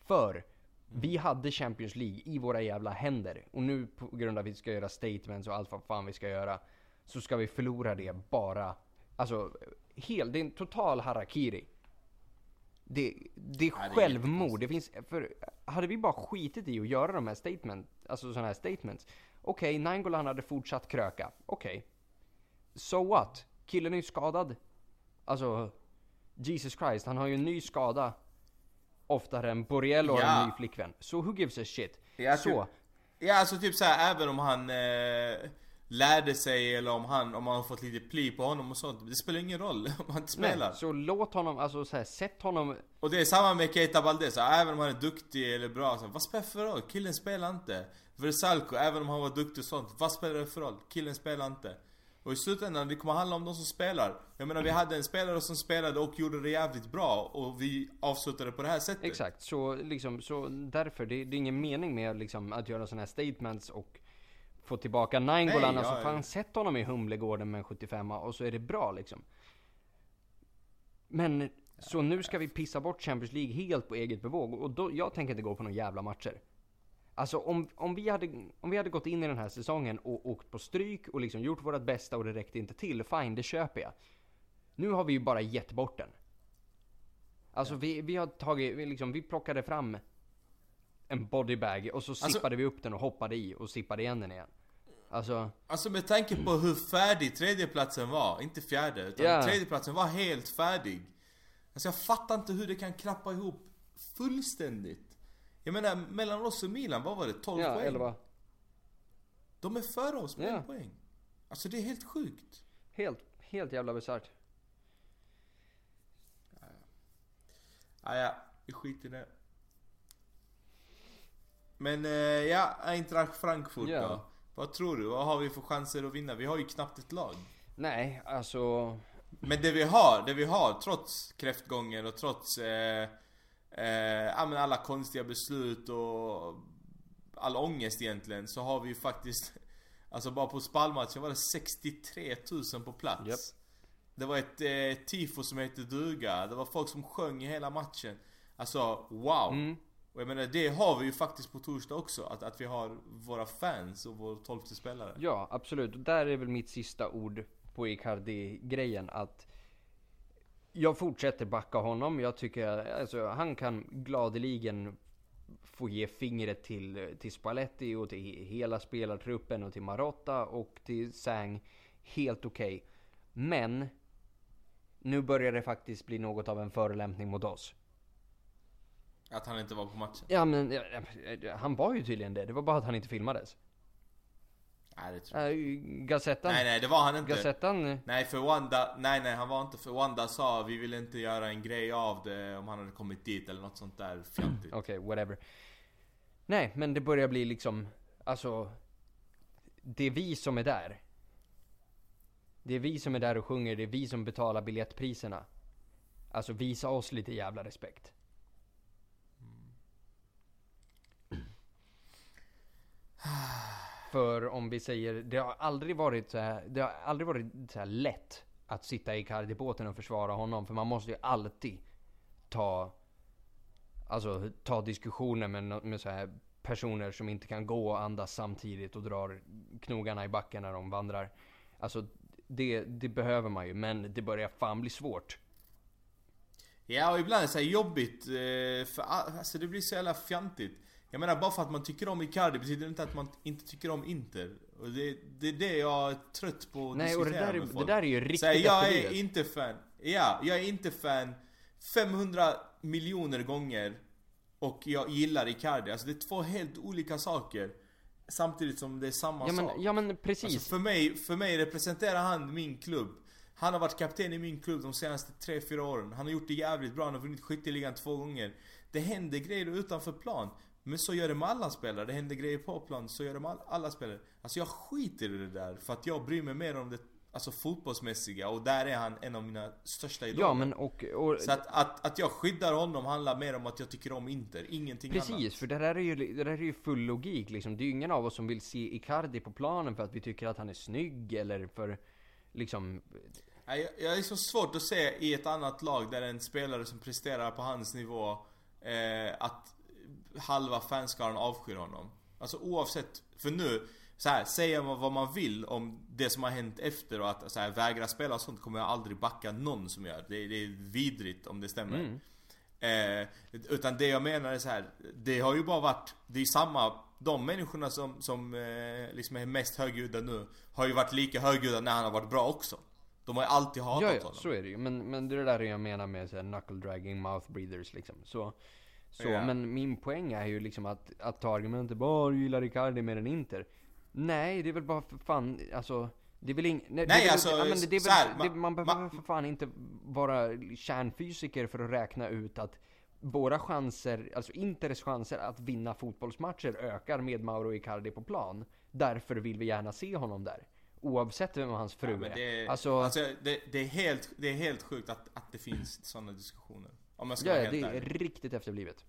För vi hade Champions League i våra jävla händer. Och nu på grund av att vi ska göra statements och allt vad fan vi ska göra. Så ska vi förlora det bara. Alltså, hel, det är en total harakiri. Det, det är Ja, det är självmord. Det finns, för hade vi bara skitit i att göra de här statement, alltså sådana här statements. Okej, okay, Nainggolan hade fortsatt kröka. Okej. So what? Killen är ju skadad. Alltså, Jesus Christ, han har ju en ny skada. Oftare än Borrell och Ja. en ny flickvän. Så who gives a shit? Ja, Så, typ, ja alltså typ såhär även om han eh, lärde sig eller om han, om man har fått lite pli på honom och sånt. Det spelar ingen roll om han inte spelar. nej, så låt honom, alltså så här, sätt honom Och det är samma med Keita Baldes, även om han är duktig eller bra, så, vad spelar det för roll? Killen spelar inte. Versalco, även om han var duktig och sånt, vad spelar det för roll? Killen spelar inte. Och i slutändan, det kommer handla om de som spelar. Jag menar vi hade en spelare som spelade och gjorde det jävligt bra och vi avslutade på det här sättet. Exakt, så liksom, så därför, det, det är ingen mening med liksom, att göra sådana här statements och få tillbaka Nainggolan. Alltså ja, fan, ja. sätt honom i Humlegården med en 75 och så är det bra liksom. Men, så nu ska vi pissa bort Champions League helt på eget bevåg. Och då, jag tänker inte gå på några jävla matcher. Alltså om, om, vi hade, om vi hade gått in i den här säsongen och åkt på stryk och liksom gjort vårt bästa och det räckte inte till, fine, det köper jag. Nu har vi ju bara gett bort den. Alltså vi, vi har tagit, vi, liksom, vi plockade fram en bodybag och så Alltså- sippade vi upp den och hoppade i och sippade igen den igen. Alltså, Alltså med tanke på hur färdig tredjeplatsen var, inte fjärde, utan Ja. tredjeplatsen var helt färdig. Alltså jag fattar inte hur det kan klappa ihop fullständigt. Jag menar, mellan oss och Milan, vad var det? 12 ja, poäng? eller vad? De är före oss med Ja. en poäng. Alltså det är helt sjukt. Helt, helt jävla bisarrt. Ah, ja, vi skiter i det. Men eh, ja, Eintracht Frankfurt Ja. då. Vad tror du? Vad har vi för chanser att vinna? Vi har ju knappt ett lag. Nej, alltså... Men det vi har, det vi har trots kräftgången och trots eh, eh, alla konstiga beslut och all ångest egentligen så har vi ju faktiskt Alltså bara på spalmatchen var det 63 000 på plats. Japp. Det var ett eh, tifo som hette duga. Det var folk som sjöng i hela matchen. Alltså wow! Mm. Och jag menar det har vi ju faktiskt på torsdag också. Att, att vi har våra fans och vår tolfte spelare. Ja, absolut. Och där är väl mitt sista ord på Icardi-grejen. Att jag fortsätter backa honom. Jag tycker, alltså han kan gladeligen få ge fingret till, till Spalletti och till hela spelartruppen och till Marotta och till Sang. Helt okej. Men nu börjar det faktiskt bli något av en förolämpning mot oss. Att han inte var på matchen. Ja men han var ju tydligen det. Det var bara att han inte filmades. Nej det tror jag Äh, Gazettan. Nej nej det var han inte. Gazettan. Nej för Wanda, nej nej han var inte för Wanda sa vi vill inte göra en grej av det om han hade kommit dit eller något sånt där fjantigt. Okej, whatever. Nej, men det börjar bli liksom, alltså. Det är vi som är där. Det är vi som är där och sjunger, det är vi som betalar biljettpriserna. Alltså visa oss lite jävla respekt. För om vi säger, det har aldrig varit så här, det har aldrig varit så här lätt att sitta i Cardi-båten och försvara honom. För man måste ju alltid ta Alltså ta diskussioner med, med så här personer som inte kan gå och andas samtidigt och drar knogarna i backen när de vandrar. Alltså det, det behöver man ju, men det börjar fan bli svårt. Ja och ibland är det så här jobbigt eh, för alltså det blir så jävla fjantigt. Jag menar bara för att man tycker om Icardi betyder det inte att man inte tycker om Inter. Och det, det är det jag är trött på att Nej, och det där, är, med det folk. där är ju riktigt Så här, jag är inte fan. Ja, jag är inte fan 500 miljoner gånger och jag gillar Icardi. Alltså det är två helt olika saker. Samtidigt som det är samma Ja men, sak. ja men precis. Alltså för, mig, för mig representerar han min klubb. Han har varit kapten i min klubb de senaste 3-4 åren. Han har gjort det jävligt bra. Han har vunnit skytteligan två gånger. Det händer grejer utanför plan. Men så gör det med alla spelare. Det händer grejer på plan. Så gör det med all- alla spelare. Alltså jag skiter i det där. För att jag bryr mig mer om det Alltså fotbollsmässiga och där är han en av mina största idoler. Ja men och... och Så att, att, att jag skyddar honom handlar mer om att jag tycker om Inter, ingenting Precis, annat. för det där är ju, det där är ju full logik liksom. Det är ju ingen av oss som vill se Icardi på planen för att vi tycker att han är snygg eller för liksom... Jag, jag är så svårt att se i ett annat lag där en spelare som presterar på hans nivå eh, att halva fanskaran avskyr honom. Alltså oavsett, för nu, så här, säger man vad man vill om det som har hänt efter och att så här, vägra spela och sånt kommer jag aldrig backa någon som gör. Det, det är vidrigt om det stämmer. Mm. Eh, utan det jag menar är så här, det har ju bara varit, det är samma, de människorna som, som eh, liksom är mest högljudda nu har ju varit lika högljudda när han har varit bra också. De har ju alltid hatat Ja, ja, honom. så är det ju. Men, men det är det där jag menar med så här, knuckle dragging, mouth breathers liksom. Så, så Ja. men min poäng är ju liksom att, att ta argumentet bara du gillar Icardi mer än Inter. Nej, det är väl bara för fan, alltså det är väl ing, nej, det alltså, ja, men det, det är så här, väl, ma- det, man behöver för fan inte vara kärnfysiker för att räkna ut att våra chanser, alltså Inters chanser att vinna fotbollsmatcher ökar med Mauro Icardi på plan. Därför vill vi gärna se honom där. Oavsett vem hans fru Ja, men är. det, Alltså, alltså, det, det, är helt, det är helt sjukt att, att det finns sådana diskussioner. Om jag ska ja, vara ja, helt det är riktigt efterblivet.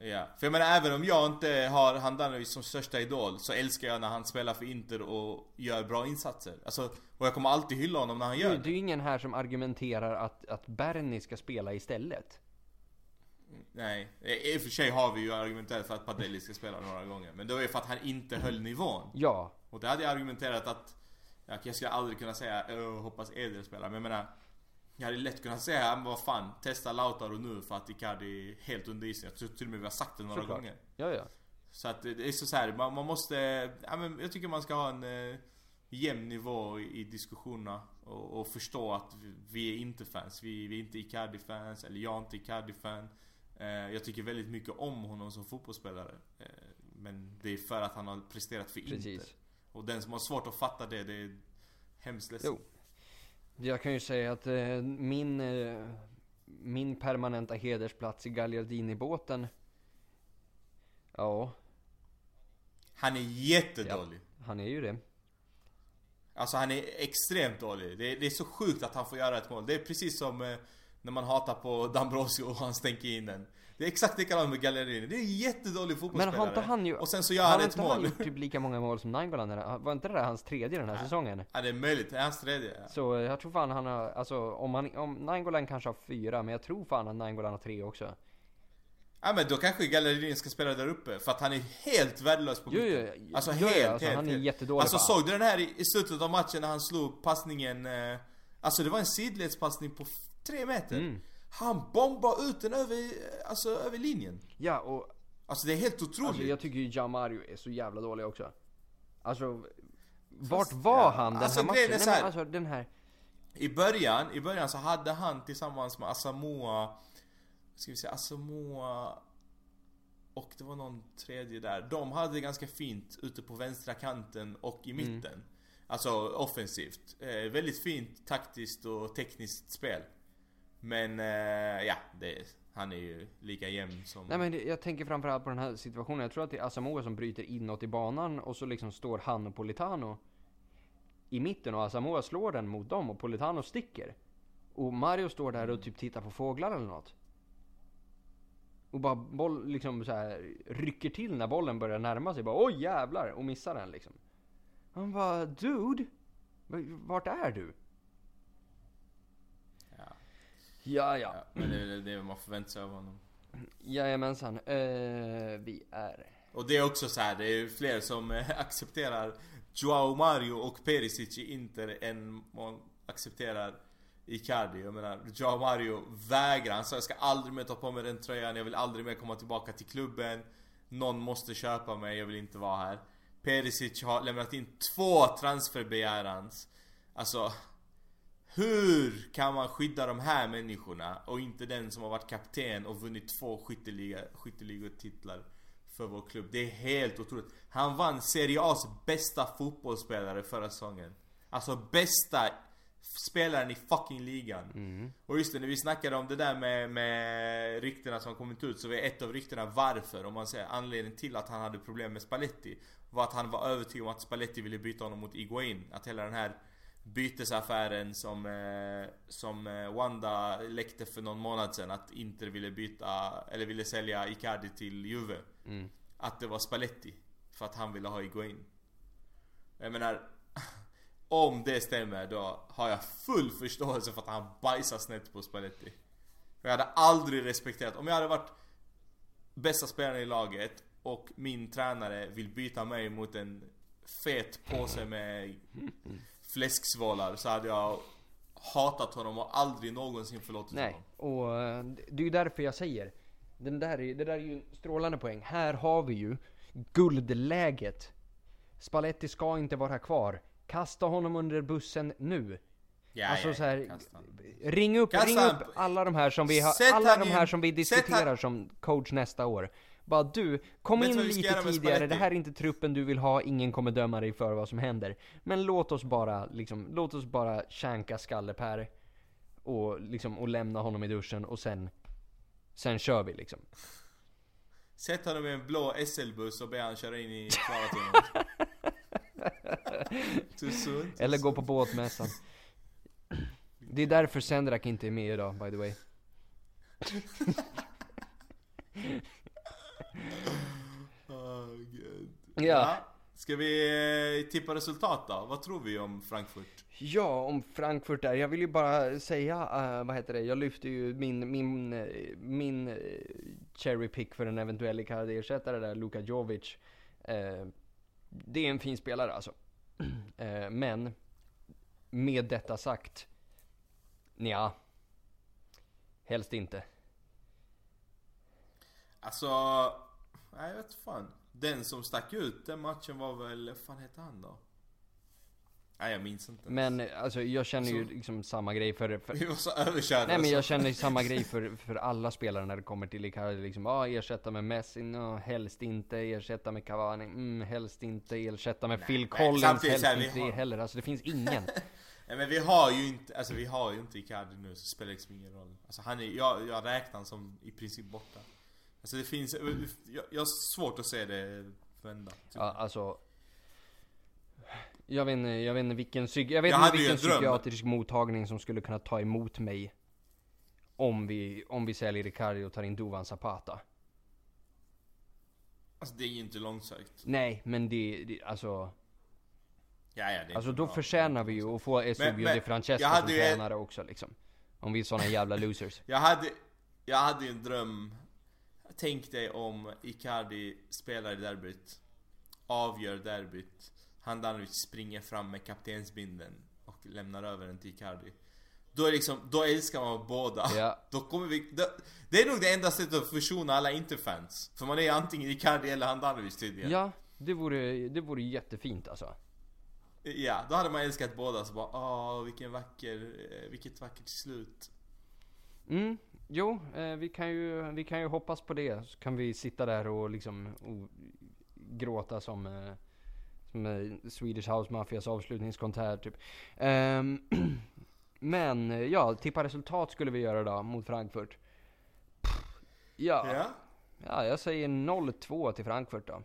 Ja. För jag menar även om jag inte har Handanovic som största idol så älskar jag när han spelar för Inter och gör bra insatser. Alltså, och jag kommer alltid hylla honom när han gör Det, det. är ju ingen här som argumenterar att, att Berni ska spela istället. Nej, i och för sig har vi ju argumenterat för att Padelli ska spela några gånger. Men det var ju för att han inte höll nivån. Ja, Och det hade jag argumenterat att ja, Jag skulle aldrig kunna säga "Åh, hoppas Eder spelar, men jag menar Jag hade lätt kunnat säga, "Ja, men vad fan, testa Lautaro nu för att Icardi är helt under isen. Jag tror till och med vi har sagt det några Såklart. gånger. ja, ja. Så att det är så, så här, man, man måste, ja, men jag tycker man ska ha en eh, jämn nivå i, i diskussionerna och, och förstå att vi, vi är inte fans. Vi, vi är inte Icardi-fans, eller jag är inte Icardi-fan. Eh, jag tycker väldigt mycket om honom som fotbollsspelare. Eh, men det är för att han har presterat för Inter. Precis. Och den som har svårt att fatta det, det är hemskt ledsen. Jo. Jag kan ju säga att eh, min, eh, min permanenta hedersplats i Gagliardini-båten Ja, Han är jättedålig. han är ju det. Alltså han är extremt dålig. Det är, det är så sjukt att han får göra ett mål. Det är precis som eh, när man hatar på Dambrosio och han stänker in den. Det är exakt likadant med Gallerini. Det är en jättedålig Men fotbollsspelare. har inte han ju... Och sen så gör har han inte ett mål. han gjort typ lika många mål som Nainggolan? Var inte det där hans tredje den här säsongen? Ja det är möjligt. Det är hans tredje. Ja. Så jag tror fan han har, alltså om, han, om Nainggolan kanske har fyra, men jag tror fan att Nainggolan har tre också. ja men då kanske Gallerini ska spela där uppe. För att han är helt värdelös på mitten. jo, jo. Alltså Jo, helt, alltså, helt, han är helt. jättedålig Alltså såg du den här i, i slutet av matchen när han slog passningen? Eh, alltså det var en sidledspassning på tre meter. Mm. Han bombar ut den över, alltså över linjen. Ja, och Alltså det är helt otroligt. alltså, jag tycker ju Jamario är så jävla dålig också. Alltså, vart var ja. han den Alltså, här matchen? är Nej, så här- men alltså den här... I början, i början så hade han tillsammans med Asamoah Ska vi säga Asamoah Och det var någon tredje där De hade det ganska fint ute på vänstra kanten och i mitten Alltså offensivt eh, Väldigt fint taktiskt och tekniskt spel men eh, ja, det, han är ju lika jämn som Nej men det, jag tänker framförallt på den här situationen. Jag tror att det är Asamoah som bryter inåt i banan och så liksom står han och Politano i mitten och Asamoah slår den mot dem och Politano sticker. Och Mario står där och typ tittar på fåglar eller något. Och bara boll, liksom så här, rycker till när bollen börjar närma sig. Bara oj jävlar! Och missar den liksom. Han bara dude! Vart är du? ja, Ja ja. ja, Men det är det man förväntar sig av honom Jajamensan. Uh, vi är... Och det är också så här, det är fler som eh, accepterar Joao Mario och Perisic i Inter än man accepterar Icardi. Jag menar, Joao Mario vägrar. Han sa jag ska aldrig mer ta på mig den tröjan, jag vill aldrig mer komma tillbaka till klubben. Någon måste köpa mig, jag vill inte vara här. Perisic har lämnat in två transferbegärans. Alltså, hur kan man skydda de här människorna och inte den som har varit kapten och vunnit två skytteliga, skytteligatitlar för vår klubb? Det är helt otroligt. Han vann Serie A's bästa fotbollsspelare förra säsongen. Alltså bästa spelaren i fucking ligan. Och just det, när vi snackade om det där med, med ryktena som kommit ut så var ett av ryktena varför, om man säger anledningen till att han hade problem med Spalletti var att han var övertygad om att Spalletti ville byta honom mot Iguain. Att hela den här bytesaffären som, eh, som eh, Wanda läckte för någon månad sedan att Inter ville byta, eller ville sälja Icardi till Juve. Mm. Att det var Spalletti. För att han ville ha Higuain. Jag menar, om det stämmer då har jag full förståelse för att han bajsar snett på Spalletti. Jag hade aldrig respekterat, om jag hade varit bästa spelaren i laget och min tränare vill byta mig mot en fet påse med fläsksvålar så hade jag hatat honom och aldrig någonsin förlåtit Nej, honom. och eh, det är ju därför jag säger. Den där, är- det där är ju en strålande poäng. Här har vi ju guldläget. Spalletti ska inte vara kvar. Kasta honom under bussen nu. Ja, alltså ja, så här, ring upp, ring upp alla de här som vi har, alla de här som vi diskuterar som coach nästa år. Bara du, kom Vet in lite tidigare, det här är inte truppen du vill ha, ingen kommer döma dig för vad som händer. Men låt oss bara, liksom, låt oss bara känka Skalle-Per och liksom, och lämna honom i duschen och sen, sen kör vi liksom. Sätt honom i en blå SL-buss och be han köra in i Klaratunneln. Eller gå på båtmässan. Det är därför Sendrak inte är med idag, by the way. Åh, gud. Ja. Ska vi eh, tippa resultat då? Vad tror vi om Frankfurt? Ja, om Frankfurt där. Jag vill ju bara säga, eh, vad heter det, jag lyfter ju min, min, eh, min cherry pick för en eventuell Icardi-ersättare där, Luka Jovic. Eh, det är en fin spelare alltså. Eh, men, med detta sagt, ja helst inte. Alltså, nej jag vet fan. Den som stack ut den matchen var väl, fan hette han då? Nej jag minns inte. Men alltså jag känner ju Så- liksom samma grej för, för Vi var så överkörda. Nej men jag känner samma grej för, för alla spelare när det kommer till Icardi liksom, ja ah, ersätta med Messi, no, helst inte, ersätta med Cavani, mm, helst inte, ersätta med Phil men Collins, helst här, inte har- heller, alltså det finns ingen. Nej men vi har ju inte, alltså vi har ju inte Icardi nu så det spelar liksom ingen roll. Alltså han är, jag, jag räknar han som i princip borta. Alltså det finns, jag, jag har svårt att se det vända. typ. Ja, alltså jag vet inte, jag vet inte vilken, psyk, jag vet Jag inte vilken psykiatrisk mottagning som skulle kunna ta emot mig om vi, om vi säljer Icardi och tar in Duvan Zapata. Alltså det är ju inte långsökt. Nej, men det, det alltså, Ja, ja, det alltså då bra. förtjänar vi ju att få Eusebio Di Francesco som tränare också liksom. Om vi är såna jävla losers. Jag hade, jag hade ju en dröm. Tänk dig om Icardi spelar i derbyt. Avgör derbyt. Handanovic springer fram med kaptensbindeln och lämnar över den till Icardi. Då är liksom, då älskar man båda. Ja. Då kommer vi, då, det är nog det enda sättet att försona alla Interfans. För man är antingen Icardi eller Handanovic tydligen. Ja, det vore, det vore jättefint alltså. Ja, då hade man älskat båda så bara åh vilken vacker, eh, vilket vackert slut. Mm, jo, eh, vi, kan ju, vi kan ju hoppas på det. Så kan vi sitta där och liksom och gråta som, eh, som eh, Swedish House Mafias avslutningskonsert typ. Ehm, men eh, ja, tippa resultat skulle vi göra då mot Frankfurt. Ja, Ja. ja, jag säger 0-2 till Frankfurt då.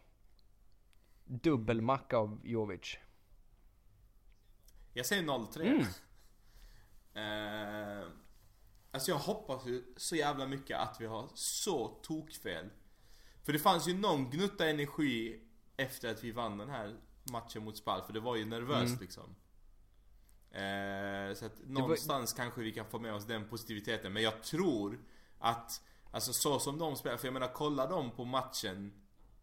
Dubbelmacka av Jovic. Jag säger 0-3. Mm. Alltså jag hoppas ju så jävla mycket att vi har så tokfel. För det fanns ju någon gnutta energi efter att vi vann den här matchen mot Spal, för det var ju nervöst Mm. liksom. Eh, så att någonstans kanske vi kan få med oss den positiviteten. Men jag tror att, alltså så som de spelar, för jag menar kolla dem på matchen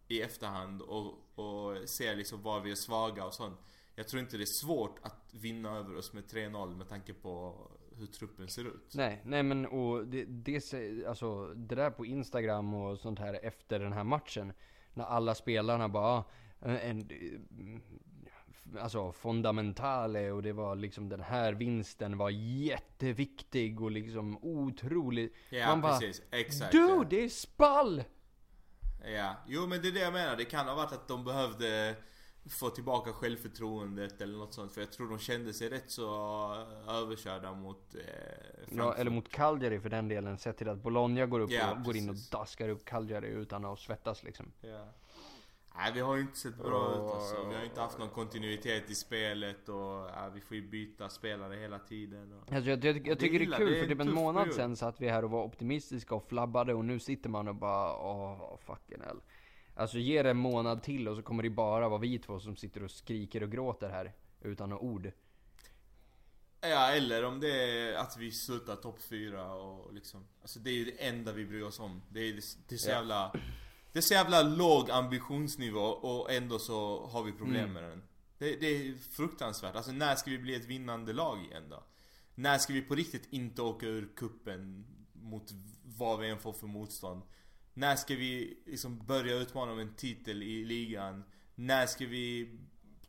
i efterhand och, och ser liksom var vi är svaga och sånt. Jag tror inte det är svårt att vinna över oss med 3-0 med tanke på hur truppen ser ut. Nej, nej men och det, det, alltså, det där på Instagram och sånt här efter den här matchen. När alla spelarna bara, "Ah, en, en, alltså fundamentale och det var liksom den här vinsten var jätteviktig och liksom otroligt. Ja Man bara, precis, exakt. Du, det är spall! Ja, jo men det är det jag menar. Det kan ha varit att de behövde få tillbaka självförtroendet eller något sånt. För jag tror de kände sig rätt så överkörda mot eh, Ja, eller mot Cagliari för den delen. Sett till att Bologna går upp Ja, och går in och daskar upp Cagliari utan att svettas liksom. Ja. Nej vi har ju inte sett bra Och- ut alltså. Vi har inte haft någon kontinuitet i spelet och ja, vi får ju byta spelare hela tiden. Och... Alltså jag, jag, jag Det tycker det är gillar, kul det är för typ en månad period. sen satt vi här och var optimistiska och flabbade och nu sitter man och bara åh fucking hell. Alltså ge det en månad till och så kommer det bara vara vi två som sitter och skriker och gråter här utan några ord. Ja eller om det är att vi slutar topp 4 och liksom Alltså det är ju det enda vi bryr oss om. Det är, det är så jävla Det är så jävla låg ambitionsnivå och ändå så har vi problem Mm. med den. Det, det är fruktansvärt. Alltså när ska vi bli ett vinnande lag igen då? När ska vi på riktigt inte åka ur kuppen mot vad vi än får för motstånd? När ska vi liksom börja utmana om en titel i ligan? När ska vi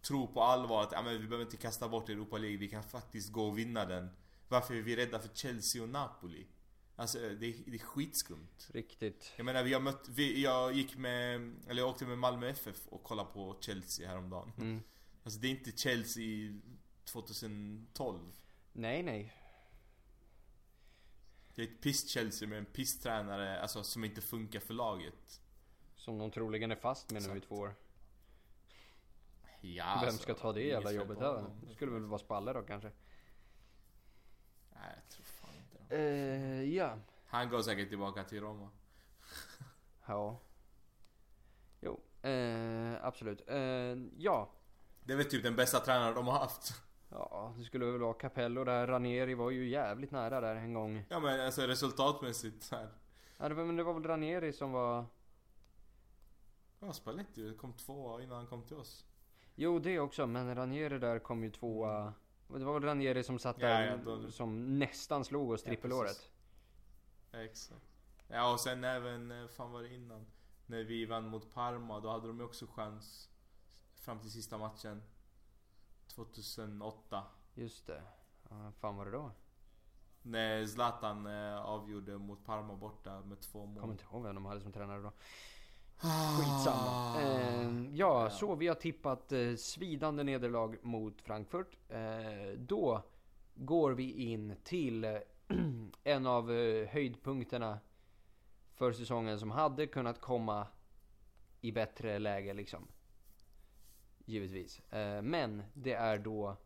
tro på allvar att ja, men vi behöver inte kasta bort Europa League, vi kan faktiskt gå och vinna den. Varför är vi rädda för Chelsea och Napoli? Alltså det är, det är skitskumt. Riktigt. Jag menar har mött, vi, jag gick med, eller jag åkte med Malmö FF och kollade på Chelsea häromdagen. Mm. Alltså det är inte Chelsea 2012. Nej nej. Det är ett piss-Chelsea med en piss-tränare, alltså som inte funkar för laget. Som de troligen är fast med nu i två år. Ja, Vem alltså, ska ta det jävla jobbet här? Det skulle väl vara Spalle då kanske? Nej, jag tror fan inte det. Eh, ja. Han går säkert tillbaka till Roma. Ja. Jo, eh, absolut. Eh, ja. Det är väl typ den bästa tränaren de har haft. Ja, det skulle väl vara Capello där. Ranieri var ju jävligt nära där en gång. Ja men alltså resultatmässigt här. Ja, det var, men det var väl Ranieri som var... Ja, Spalletti kom tvåa innan han kom till oss. Jo, det också. Men Ranieri där kom ju tvåa. Det var väl Ranieri som satt där ja, då- som nästan slog oss trippelåret. Ja, exakt. Ja och sen även, eh, fan var det innan? När vi vann mot Parma, då hade de ju också chans. Fram till sista matchen. 2008. Just det. Ja, fan var det då? När Zlatan eh, avgjorde mot Parma borta med två mål. Kommer inte ihåg vem de hade som tränare då. Ah. Skitsamma. Eh, ja, så vi har tippat eh, svidande nederlag mot Frankfurt. Eh, då går vi in till en av eh, höjdpunkterna för säsongen som hade kunnat komma i bättre läge liksom. Givetvis. Eh, men det är då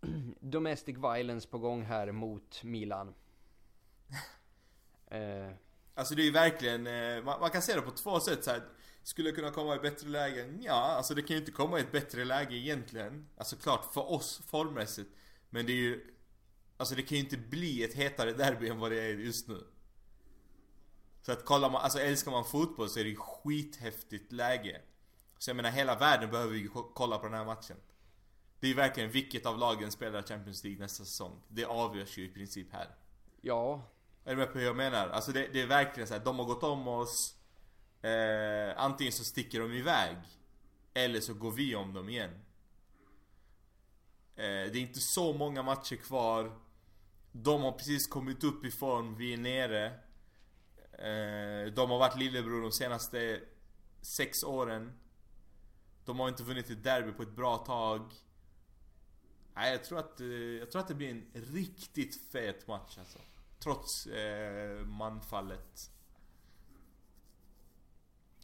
Domestic violence på gång här mot Milan. Eh, Alltså det är ju verkligen, eh, man, kan se det på två sätt så här. Skulle kunna komma i bättre läge? Ja, alltså det kan ju inte komma i ett bättre läge egentligen. Alltså klart för oss formmässigt. Men det är ju, alltså det kan ju inte bli ett hetare derby än vad det är just nu. Så att kollar man, alltså älskar man fotboll så är det ju skithäftigt läge. Så jag menar hela världen behöver ju ko- kolla på den här matchen. Det är verkligen vilket av lagen spelar Champions League nästa säsong. Det avgörs ju i princip här. ja, Är du med på hur jag menar? Alltså det, det är verkligen så här, de har gått om oss eh, Antingen så sticker de iväg Eller så går vi om dem igen eh, Det är inte så många matcher kvar De har precis kommit upp i form, vi är nere eh, De har varit lillebror de senaste sex åren de har inte vunnit ett derby på ett bra tag Nej jag tror att, eh, jag tror att det blir en riktigt fet match alltså Trots eh, manfallet.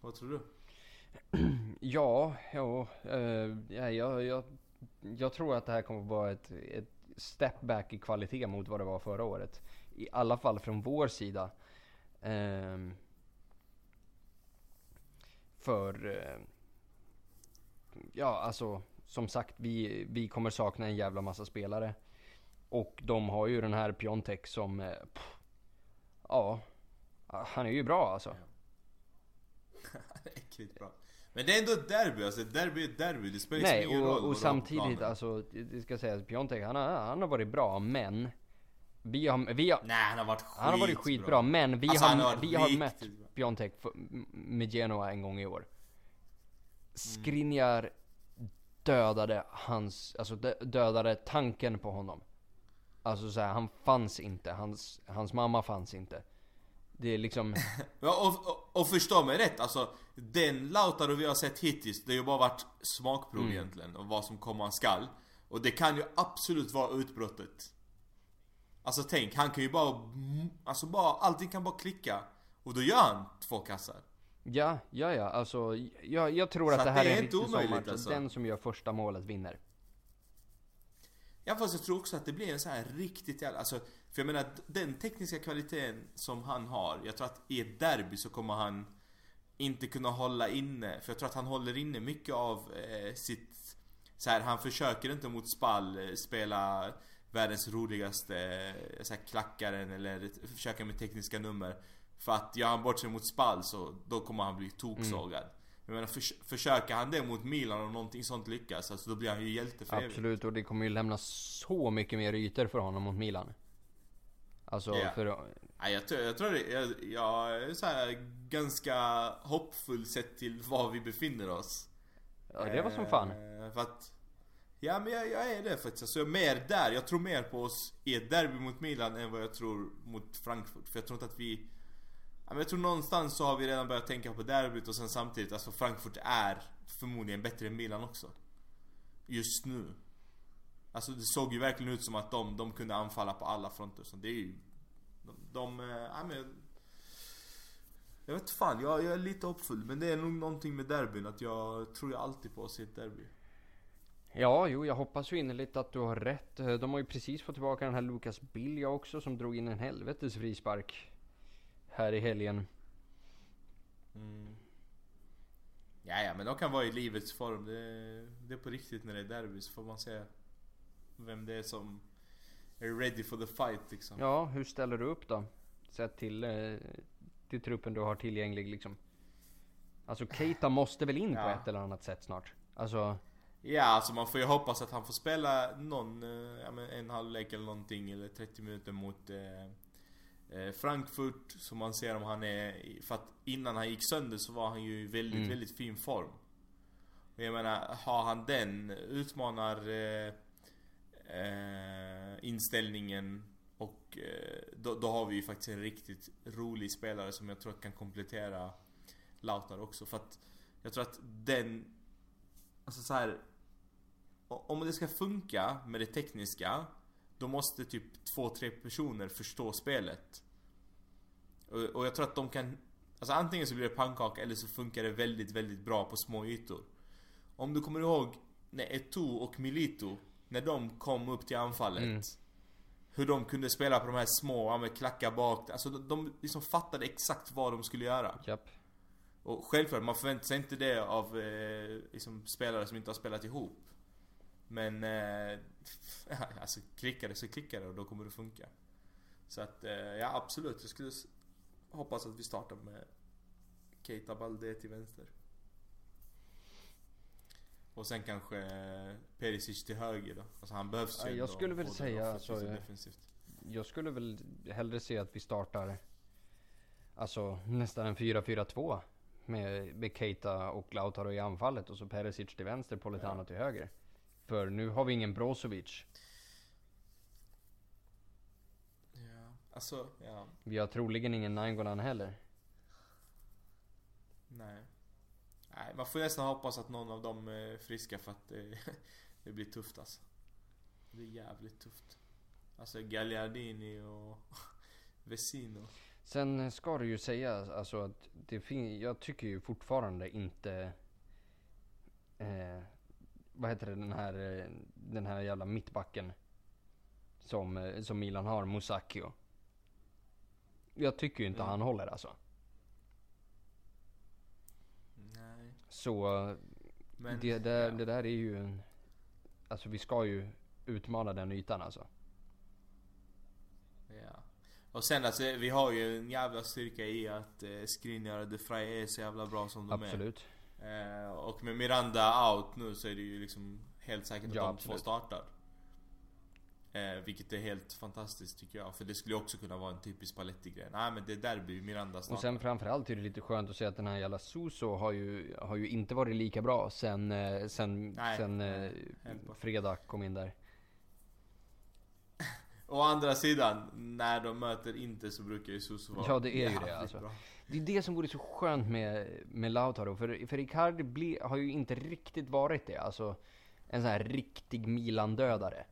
Vad tror du? Ja, ja, eh, ja jag, jag, jag tror att det här kommer att vara ett, ett step back i kvalitet mot vad det var förra året. I alla fall från vår sida. Eh, för, eh, ja alltså som sagt vi, vi kommer sakna en jävla massa spelare. Och de har ju den här Piontek som, eh, pff, ja, han är ju bra alltså. Äckligt bra. Men det är ändå ett derby, alltså derby är ett derby. Det spelar Nej, ingen roll och, och samtidigt alltså, det ska sägas, Piontek han har, han har varit bra men vi har, vi har, Nej han har varit skitbra. han har varit skitbra men vi Alltså, han har, har vi har mött. Piontek med Genoa en gång i år. Skriniar dödade hans, alltså dö- dödade tanken på honom. Alltså så här, han fanns inte, hans, hans mamma fanns inte. Det är liksom, Ja, och, och, och förstå mig rätt, alltså den Lautaro vi har sett hittills, det har ju bara varit smakprov Mm. egentligen, och vad som komma skall. Och det kan ju absolut vara utbrottet. Alltså tänk, han kan ju bara, alltså bara, allting kan bara klicka. Och då gör han två kassar. Ja, ja, ja, alltså jag, jag tror Så att det här det är är en riktig sommarmatch. alltså. Den som gör första målet vinner. Ja fast jag tror också att det blir en så här riktigt jävla, alltså För jag menar den tekniska kvaliteten som han har Jag tror att i ett derby så kommer han Inte kunna hålla inne För jag tror att han håller inne mycket av eh, sitt så här, han försöker inte mot spall eh, spela Världens roligaste eh, så här, klackaren eller försöka med tekniska nummer För att gör han bort sig mot spall så då kommer han bli toksågad Jag menar förs försöker han det mot Milan och någonting sånt lyckas Alltså då blir han ju hjälte för evigt. Absolut, och det kommer ju lämna så mycket mer ytor för honom mot Milan. Alltså, Ja. för... Nej, jag, tror, jag tror det, jag, jag är så här ganska hoppfull sett till var vi befinner oss. Ja, det var som fan. Eh, För att, ja men jag, jag är det faktiskt. Alltså jag är mer där. Jag tror mer på oss i ett derby mot Milan än vad jag tror mot Frankfurt. För jag tror inte att vi... Men jag tror någonstans så har vi redan börjat tänka på derbyt och sen samtidigt, alltså Frankfurt är förmodligen bättre än Milan också. Just nu. Alltså det såg ju verkligen ut som att de, de kunde anfalla på alla fronter. Så det är ju... De... de äh, ja, men, jag vet fan, jag, jag är lite hoppfull. Men det är nog någonting med derbyn att jag tror jag alltid på oss i ett derby. Ja, jo, jag hoppas ju innerligt att du har rätt. De har ju precis fått tillbaka den här Lucas Bilja också som drog in en helvetes frispark. Här i helgen. Mm. Ja, ja, men de kan vara i livets form. Det, det är på riktigt när det är derby så får man se vem det är som är ready for the fight liksom. Ja, hur ställer du upp då? Sett till, eh, till truppen du har tillgänglig liksom. Alltså Keita måste väl in på Ja. ett eller annat sätt snart? Alltså, Ja, alltså man får ju hoppas att han får spela någon, eh, ja, men en halvlek eller någonting eller 30 minuter mot eh, Frankfurt. Så man ser om han är, för att innan han gick sönder så var han ju i väldigt, Mm. väldigt fin form. Och jag menar, har han den utmanar eh, eh, inställningen och eh, då, då har vi ju faktiskt en riktigt rolig spelare som jag tror kan komplettera Lautaro också. För att jag tror att den, alltså så här. Om det ska funka med det tekniska Då måste typ två, tre personer förstå spelet. Och, och jag tror att de kan Alltså antingen så blir det pannkaka eller så funkar det väldigt, väldigt bra på små ytor. Om du kommer ihåg när Eto'o och Milito När de kom upp till anfallet Mm. Hur de kunde spela på de här små, ja, med klacka bak Alltså de, de liksom fattade exakt vad de skulle göra japp. och självklart, man förväntar sig inte det av eh, liksom, spelare som inte har spelat ihop. Men eh, alltså klickar det så klickar det och då kommer det funka. Så att, eh, ja absolut. Jag skulle hoppas att vi startar med Keita Balde till vänster. Och sen kanske eh, Perisic till höger då. Alltså han behövs Ja, ju jag ändå skulle väl säga, alltså. Jag skulle väl hellre se att vi startar Alltså nästan en 4-4-2 med, med Keita och Lautaro i anfallet och så Perisic till vänster, Politano till höger. För nu har vi ingen Brozovic. Ja, alltså, ja. Vi har troligen ingen Nainggolan heller. Nej. Nej, man får nästan hoppas att någon av dem är friska för att det, det blir tufft alltså. Det blir jävligt tufft. Alltså Gagliardini och Vesino. Sen ska det ju sägas alltså att det fin- jag tycker ju fortfarande inte eh, Vad heter det den här, eh, den här jävla mittbacken Som, eh, som Milan har, Musacchio Jag tycker ju inte Mm. han håller alltså Nej. Så Men, det, där, ja. det där är ju en Alltså vi ska ju utmana den ytan alltså Ja. Och sen alltså, vi har ju en jävla styrka i att eh, Skriniar och De Frey är så jävla bra som de Absolut är. Eh, och med Miranda out nu så är det ju liksom helt säkert att Ja, de absolut. två startar. Eh, vilket är helt fantastiskt tycker jag. För det skulle också kunna vara en typisk Paletti-grej. Nej men det är derby, Miranda startar. Och sen framförallt är det lite skönt att se att den här jävla Suso har ju, har ju inte varit lika bra sen, eh, sen, Nej, sen eh, fredag kom in där. Å andra sidan, när de möter inte så brukar ju Suso vara Ja, det är ju det, alltså. bra. Det är det som vore så skönt med, med Lautaro. För, för Icardi bli, har ju inte riktigt varit det. Alltså en sån här riktig Milan-dödare.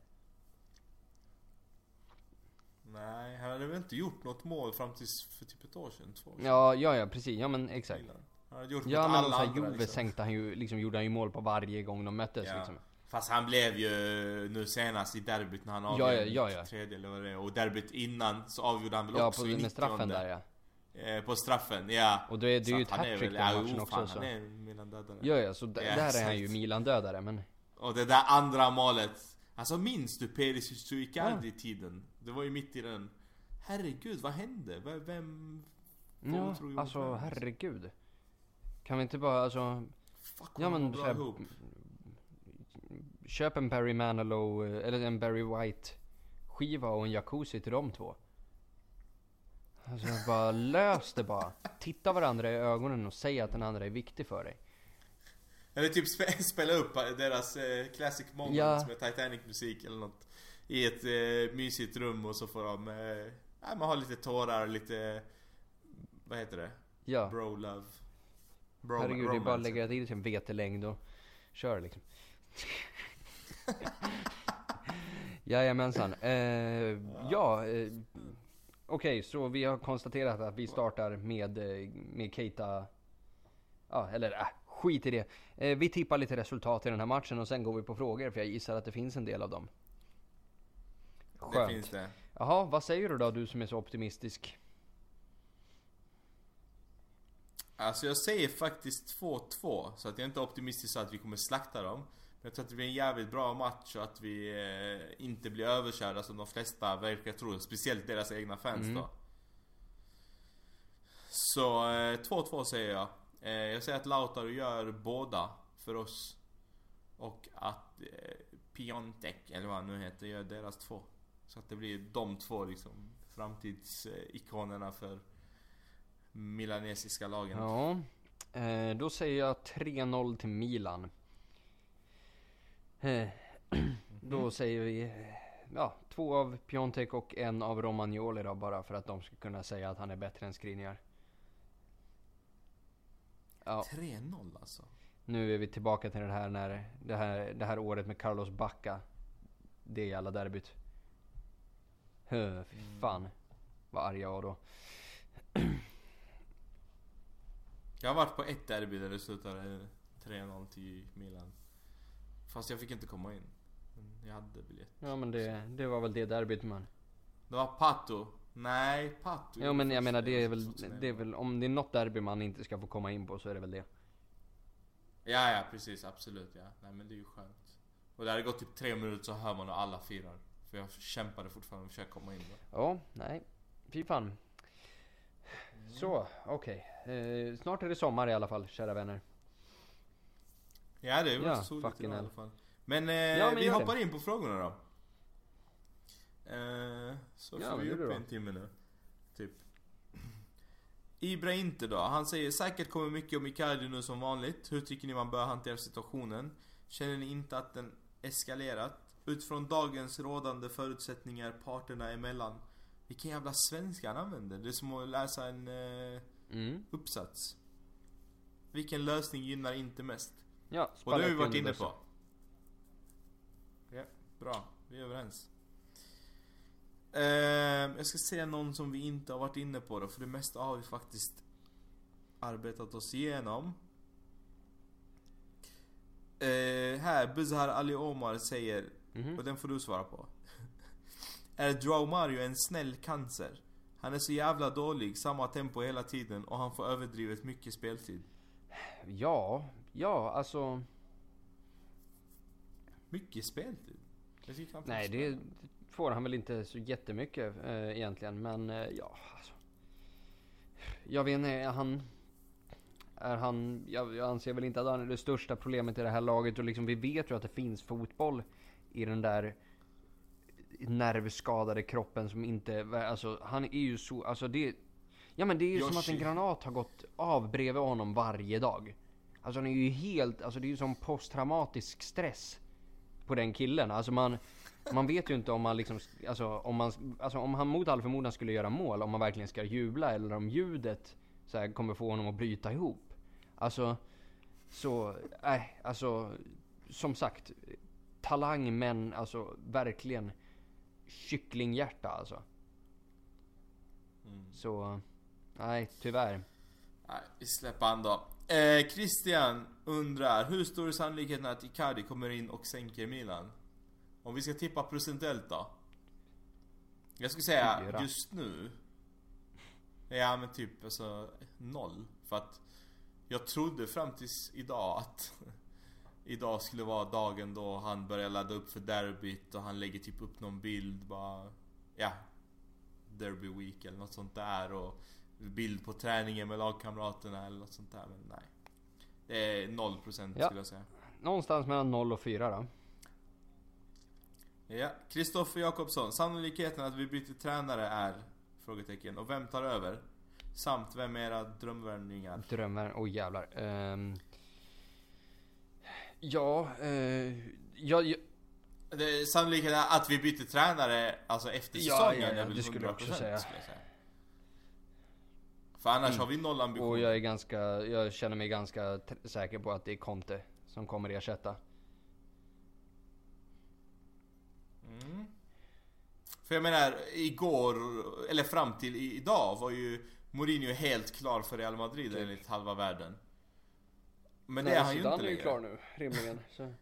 Nej, han hade väl inte gjort något mål fram tills för typ ett år sedan? Två år sedan. Ja, ja, ja precis. Ja men exakt. Milan. Han hade gjort Ja mot men alla så här, andra Juve liksom. sänkte han ju, liksom gjorde han ju mål på varje gång de möttes Ja. liksom. Fast han blev ju nu senast i derbyt när han Ja, avgjorde ja, ja, ja. tredje eller vad det är. Och derbyt innan så avgjorde han väl Ja, också på, i med 90 straffen där ja. Eh, På straffen, ja. Och det, det är ju ett är hattrick den ja, matchen jo, också fan, så. Han är Milan-dödare. Ja ja, så Ja, där är han ju. Milan-dödare men... Och det där andra målet. Alltså minns du Perisic och Icardi-tiden? Det var ju mitt i den. Herregud, vad hände? Vem... Vad Ja, alltså herregud. Kan vi inte bara alltså... Fuck Ja men bra ihop. Köp en Barry Manilow, eh, eller en Barry White skiva och en jacuzzi till de två. Alltså bara lös det bara. Titta varandra i ögonen och säg att den andra är viktig för dig. Eller typ spe, spela upp deras eh, classic moments Ja. med Titanic-musik eller något. I ett eh, mysigt rum och så får de... Eh, ja, man har lite tårar, lite... Vad heter det? Ja, Bro love. Bro, herregud det är bara att lägga till sin vetelängd och kör liksom. Jajamensan. Eh, ja, eh, okej så vi har konstaterat att vi startar med, eh, med Keita. Ja, eller äh, skit i det. Eh, vi tippar lite resultat i den här matchen och sen går vi på frågor för jag gissar att det finns en del av dem. Det Skönt. finns det. Jaha, vad säger du då du som är så optimistisk? Alltså jag säger faktiskt 2-2. Så att jag är inte optimistisk så att vi kommer slakta dem. Jag tror att det blir en jävligt bra match och att vi eh, inte blir överkörda som de flesta verkar tro. Speciellt deras egna fans Mm. då. Så eh, 2-2 säger jag. Eh, jag säger att Lautaro gör båda för oss. Och att eh, Piontek, eller vad han nu heter, gör deras två. Så att det blir de två liksom framtidsikonerna för milanesiska lagen. Ja, eh, då säger jag 3-0 till Milan. Eh, då säger vi, ja, två av Piontek och en av Romagnoli då, bara för att de ska kunna säga att han är bättre än Skriniar. Ja, 3-0 alltså. nu är vi tillbaka till det här när, det här, det här året med Carlos Bacca. Det jävla derbyt. Hö, fy fan. Vad arg jag var då. Jag har varit på ett derby där det slutade 3-0 till Milan. Fast jag fick inte komma in. Men jag hade biljett. Ja men det, det var väl det derbyt man. Det var Pato. Nej, Pato. Jo men jag menar det är väl, 2011. det är väl, om det är något derby man inte ska få komma in på så är det väl det. Ja, ja precis. Absolut ja. Nej men det är ju skönt. Och det hade gått typ tre minuter så hör man hur alla firar. För jag kämpade fortfarande och försökte komma in då. Ja, nej. Fy fan. Så, okej. Eh, snart är det sommar i alla fall, kära vänner. Ja det är väl Ja, soligt idag i alla fall. Men, eh, Ja, men vi hoppar in på frågorna då. Eh, så Ja, får vi det upp en timme nu. Typ. Ibra inte då. Han säger säkert kommer mycket om Icardi nu som vanligt. Hur tycker ni man bör hantera situationen? Känner ni inte att den eskalerat? Utifrån dagens rådande förutsättningar parterna emellan. Vilken jävla svenska han använder. Det är som att läsa en eh, Mm. uppsats. Vilken lösning gynnar inte mest? Ja, Och det har vi varit inne på. Ja, bra. Vi är överens. Ehm, jag ska säga någon som vi inte har varit inne på då, för det mesta har vi faktiskt arbetat oss igenom. Eh, här, Buzhar Ali Omar säger, Mhm. och den får du svara på. är Joao Mario en snäll cancer? Han är så jävla dålig, samma tempo hela tiden och han får överdrivet mycket speltid. Ja, ja alltså. Mycket speltid? Får Nej, det får han väl inte så jättemycket eh, egentligen. Men eh, ja, alltså. Jag vet inte, han... Är han... Jag, jag anser väl inte att han är det största problemet i det här laget. Och liksom, vi vet ju att det finns fotboll i den där nervskadade kroppen som inte... Alltså, han är ju så... Alltså det... Ja men det är ju som att en Yoshi. granat har gått av bredvid honom varje dag. Alltså han är ju helt... Alltså det är ju som posttraumatisk stress på den killen. Alltså man, man vet ju inte om man liksom, alltså om man, alltså om han mot all förmodan skulle göra mål, om man verkligen ska jubla eller om ljudet så här, kommer få honom att bryta ihop. Alltså, så, nej, alltså, som sagt, talang men alltså verkligen kycklinghjärta alltså. Mm. Så, nej, tyvärr. Nej, vi släpper han då. Eh, Christian undrar, hur stor är sannolikheten att Icardi kommer in och sänker Milan? Om vi ska tippa procentuellt då? Jag skulle säga Fyra. just nu Ja men typ alltså noll. För att jag trodde fram tills idag att Idag skulle vara dagen då han börjar ladda upp för derbyt och han lägger typ upp någon bild bara Ja Derby week eller något sånt där och Bild på träningen med lagkamraterna eller något sånt där men nej Det är 0% Ja. skulle jag säga Någonstans mellan 0 och 4 då. Ja, Kristoffer Jakobsson. Sannolikheten att vi byter tränare är? Frågetecken. Och vem tar över? Samt vem är era drömvärvningar? Drömmar, oj jävlar. Ehm, ja, eh, jag, jag, sannolikheten att vi byter tränare alltså efter Ja, säsongen ja, ja, är väl det skulle jag också 100% säga. skulle jag säga. För annars Mm. har vi noll ambition. och jag är ganska, jag känner mig ganska säker på att det är Conte som kommer ersätta. Mm. För jag menar, igår, eller fram till idag var ju Mourinho helt klar för Real Madrid Typ. enligt halva världen. Men Nej, det är han ju inte är ju längre. klar nu, rimligen. Så.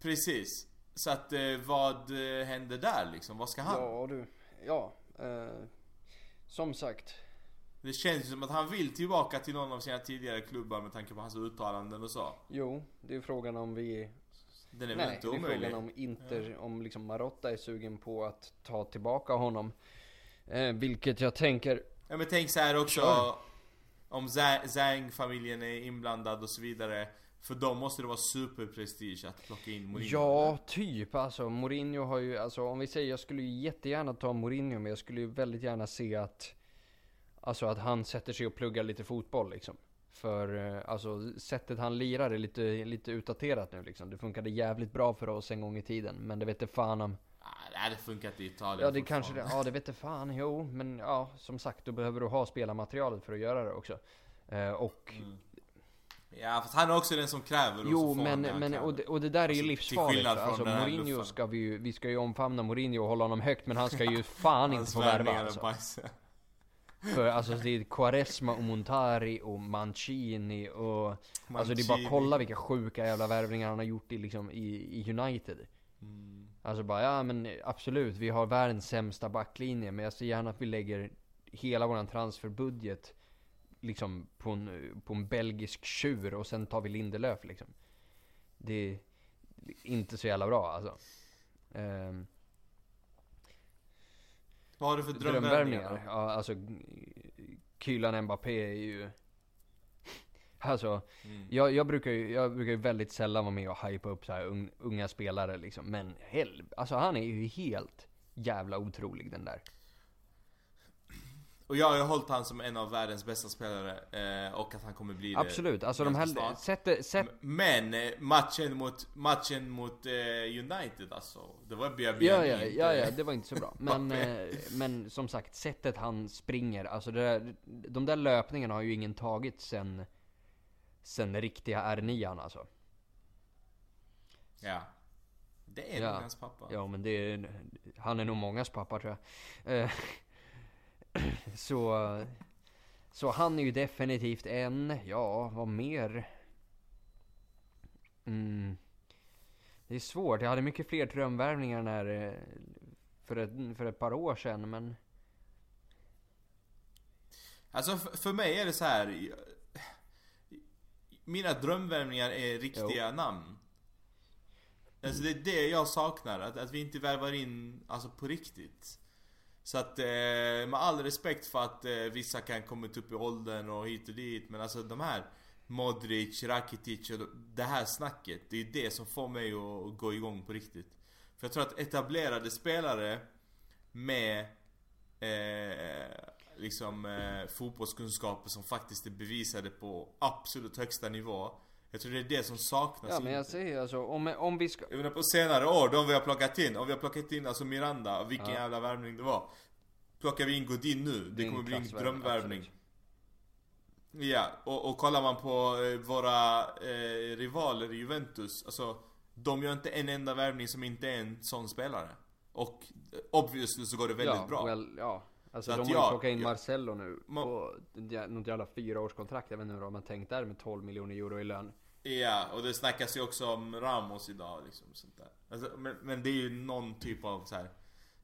Precis. Så att eh, vad eh, händer där liksom? Vad ska han? Ja du, ja. Eh, som sagt. Det känns ju som att han vill tillbaka till någon av sina tidigare klubbar med tanke på hans uttalanden och så. Jo, det är frågan om vi... Den är väl Nej, inte det är omöjlig? frågan om Inter, om liksom Marotta är sugen på att ta tillbaka honom. Eh, vilket jag tänker, Ja men tänk så här också Kör. Om Za- Zhang-familjen är inblandad och så vidare För dem måste det vara superprestige att plocka in Mourinho Ja, typ alltså. Mourinho har ju, alltså om vi säger, jag skulle ju jättegärna ta Mourinho, men jag skulle ju väldigt gärna se att, alltså att han sätter sig och pluggar lite fotboll liksom. För eh, alltså sättet han lirar är lite, lite utdaterat nu liksom. Det funkade jävligt bra för oss en gång i tiden, men det vet inte fan om... Ah, det hade funkat i Italien Ja det kanske det, ja det vet inte fan, jo. Men ja, som sagt, då behöver du ha spelarmaterialet för att göra det också. Eh, och Mm. Ja fast han är också den som kräver och Jo men, men och, det, och det där är ju Alltså, livsfarligt. Alltså Mourinho ska vi ju, vi ska ju omfamna Mourinho och hålla honom högt men han ska ju fan inte få värva alltså. bajs. För alltså det är Quaresma och Montari och Mancini och Alltså det är bara Mancini. kolla vilka sjuka jävla värvningar han har gjort i liksom i, i United. Mm. Alltså bara ja men absolut, vi har världens sämsta backlinje men jag ser gärna att vi lägger hela våran transferbudget liksom på en, på en belgisk tjur och sen tar vi Lindelöf liksom. Det är inte så jävla bra alltså. Ehm, Vad har du för drömvärvningar? Ja alltså Kylan Mbappé är ju Alltså, Mm. jag, jag, brukar ju, jag brukar ju väldigt sällan vara med och hypa upp så unga spelare liksom. Men hel, alltså han är ju helt jävla otrolig den där. Och jag har ju hållit han som en av världens bästa spelare eh, och att han kommer bli det Absolut, alltså de här, snart. sätt, Men eh, matchen mot, matchen mot eh, United alltså. Det var Biabiani ja, ja, inte- ja, ja, det var inte så bra. Men, men som sagt, sättet han springer, alltså det där, de där löpningarna har ju ingen tagit sen, sen riktiga R9 alltså. Ja. Det är Ja. nog hans pappa. Ja men det är, han är nog mångas pappa tror jag. Så, så han är ju definitivt en, ja vad mer? Mm. Det är svårt, jag hade mycket fler drömvärvningar när, eh, för ett, för ett par år sedan men Alltså för, mig är det så här. Mina drömvärvningar är riktiga namn. Alltså det är det jag saknar, att, att vi inte värvar in alltså på riktigt. Så att eh, med all respekt för att eh, vissa kan komma upp i åldern och hit och dit men alltså de här Modric, Rakitic och det här snacket, det är ju det som får mig att, att gå igång på riktigt. För jag tror att etablerade spelare med eh, liksom eh, fotbollskunskaper som faktiskt är bevisade på absolut högsta nivå. Jag tror det är det som saknas Ja men jag säger alltså, om, om vi ska Jag menar på senare år, de vi har plockat in, om vi har plockat in alltså Miranda, vilken Ja. jävla värvning det var. Plockar vi in Godin nu, det, Det kommer bli en drömvärvning. absolut. Ja, och, och kollar man på eh, våra eh, rivaler i Juventus, alltså de gör inte en enda värvning som inte är en sån spelare. Och eh, obviously så går det väldigt ja, bra. Well, ja, Alltså Så de har ju jag- plockat in jag- Marcello nu Ma- på något jävla fyraårskontrakt. Jag vet inte hur de har tänkt där med 12 miljoner euro i lön. Ja, och det snackas ju också om Ramos idag liksom sånt där. Alltså, men, men det är ju någon typ av så här.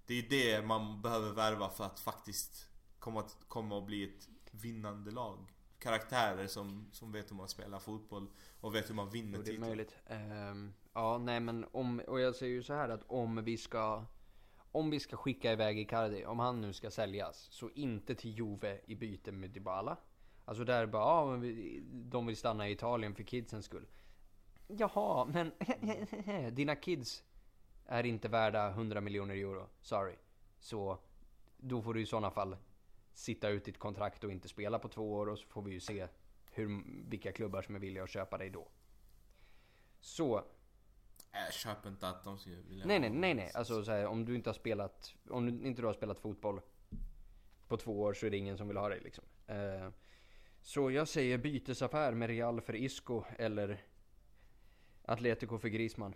Det är ju det man behöver värva för att faktiskt komma, att- komma och bli ett vinnande lag. Karaktärer som, som vet hur man spelar fotboll och vet hur man vinner Jo, det är titlar. möjligt. Ehm, ja, nej men om, och jag säger ju så här att om vi ska om vi ska skicka iväg Icardi, om han nu ska säljas, så inte till Juve i byte med Dybala. Alltså där bara, ja, men vi, de vill stanna i Italien för kidsens skull. Jaha, men dina kids är inte värda 100 miljoner euro. Sorry. Så då får du i sådana fall sitta ut ditt kontrakt och inte spela på två år och så får vi ju se hur, vilka klubbar som är villiga att köpa dig då. Så, jag köper inte att de ska vilja nej nej nej nej. Alltså så här, om du inte har spelat, om du inte du har spelat fotboll på två år så är det ingen som vill ha dig liksom. Eh, så jag säger bytesaffär med Real för Isco eller Atletico för Grisman.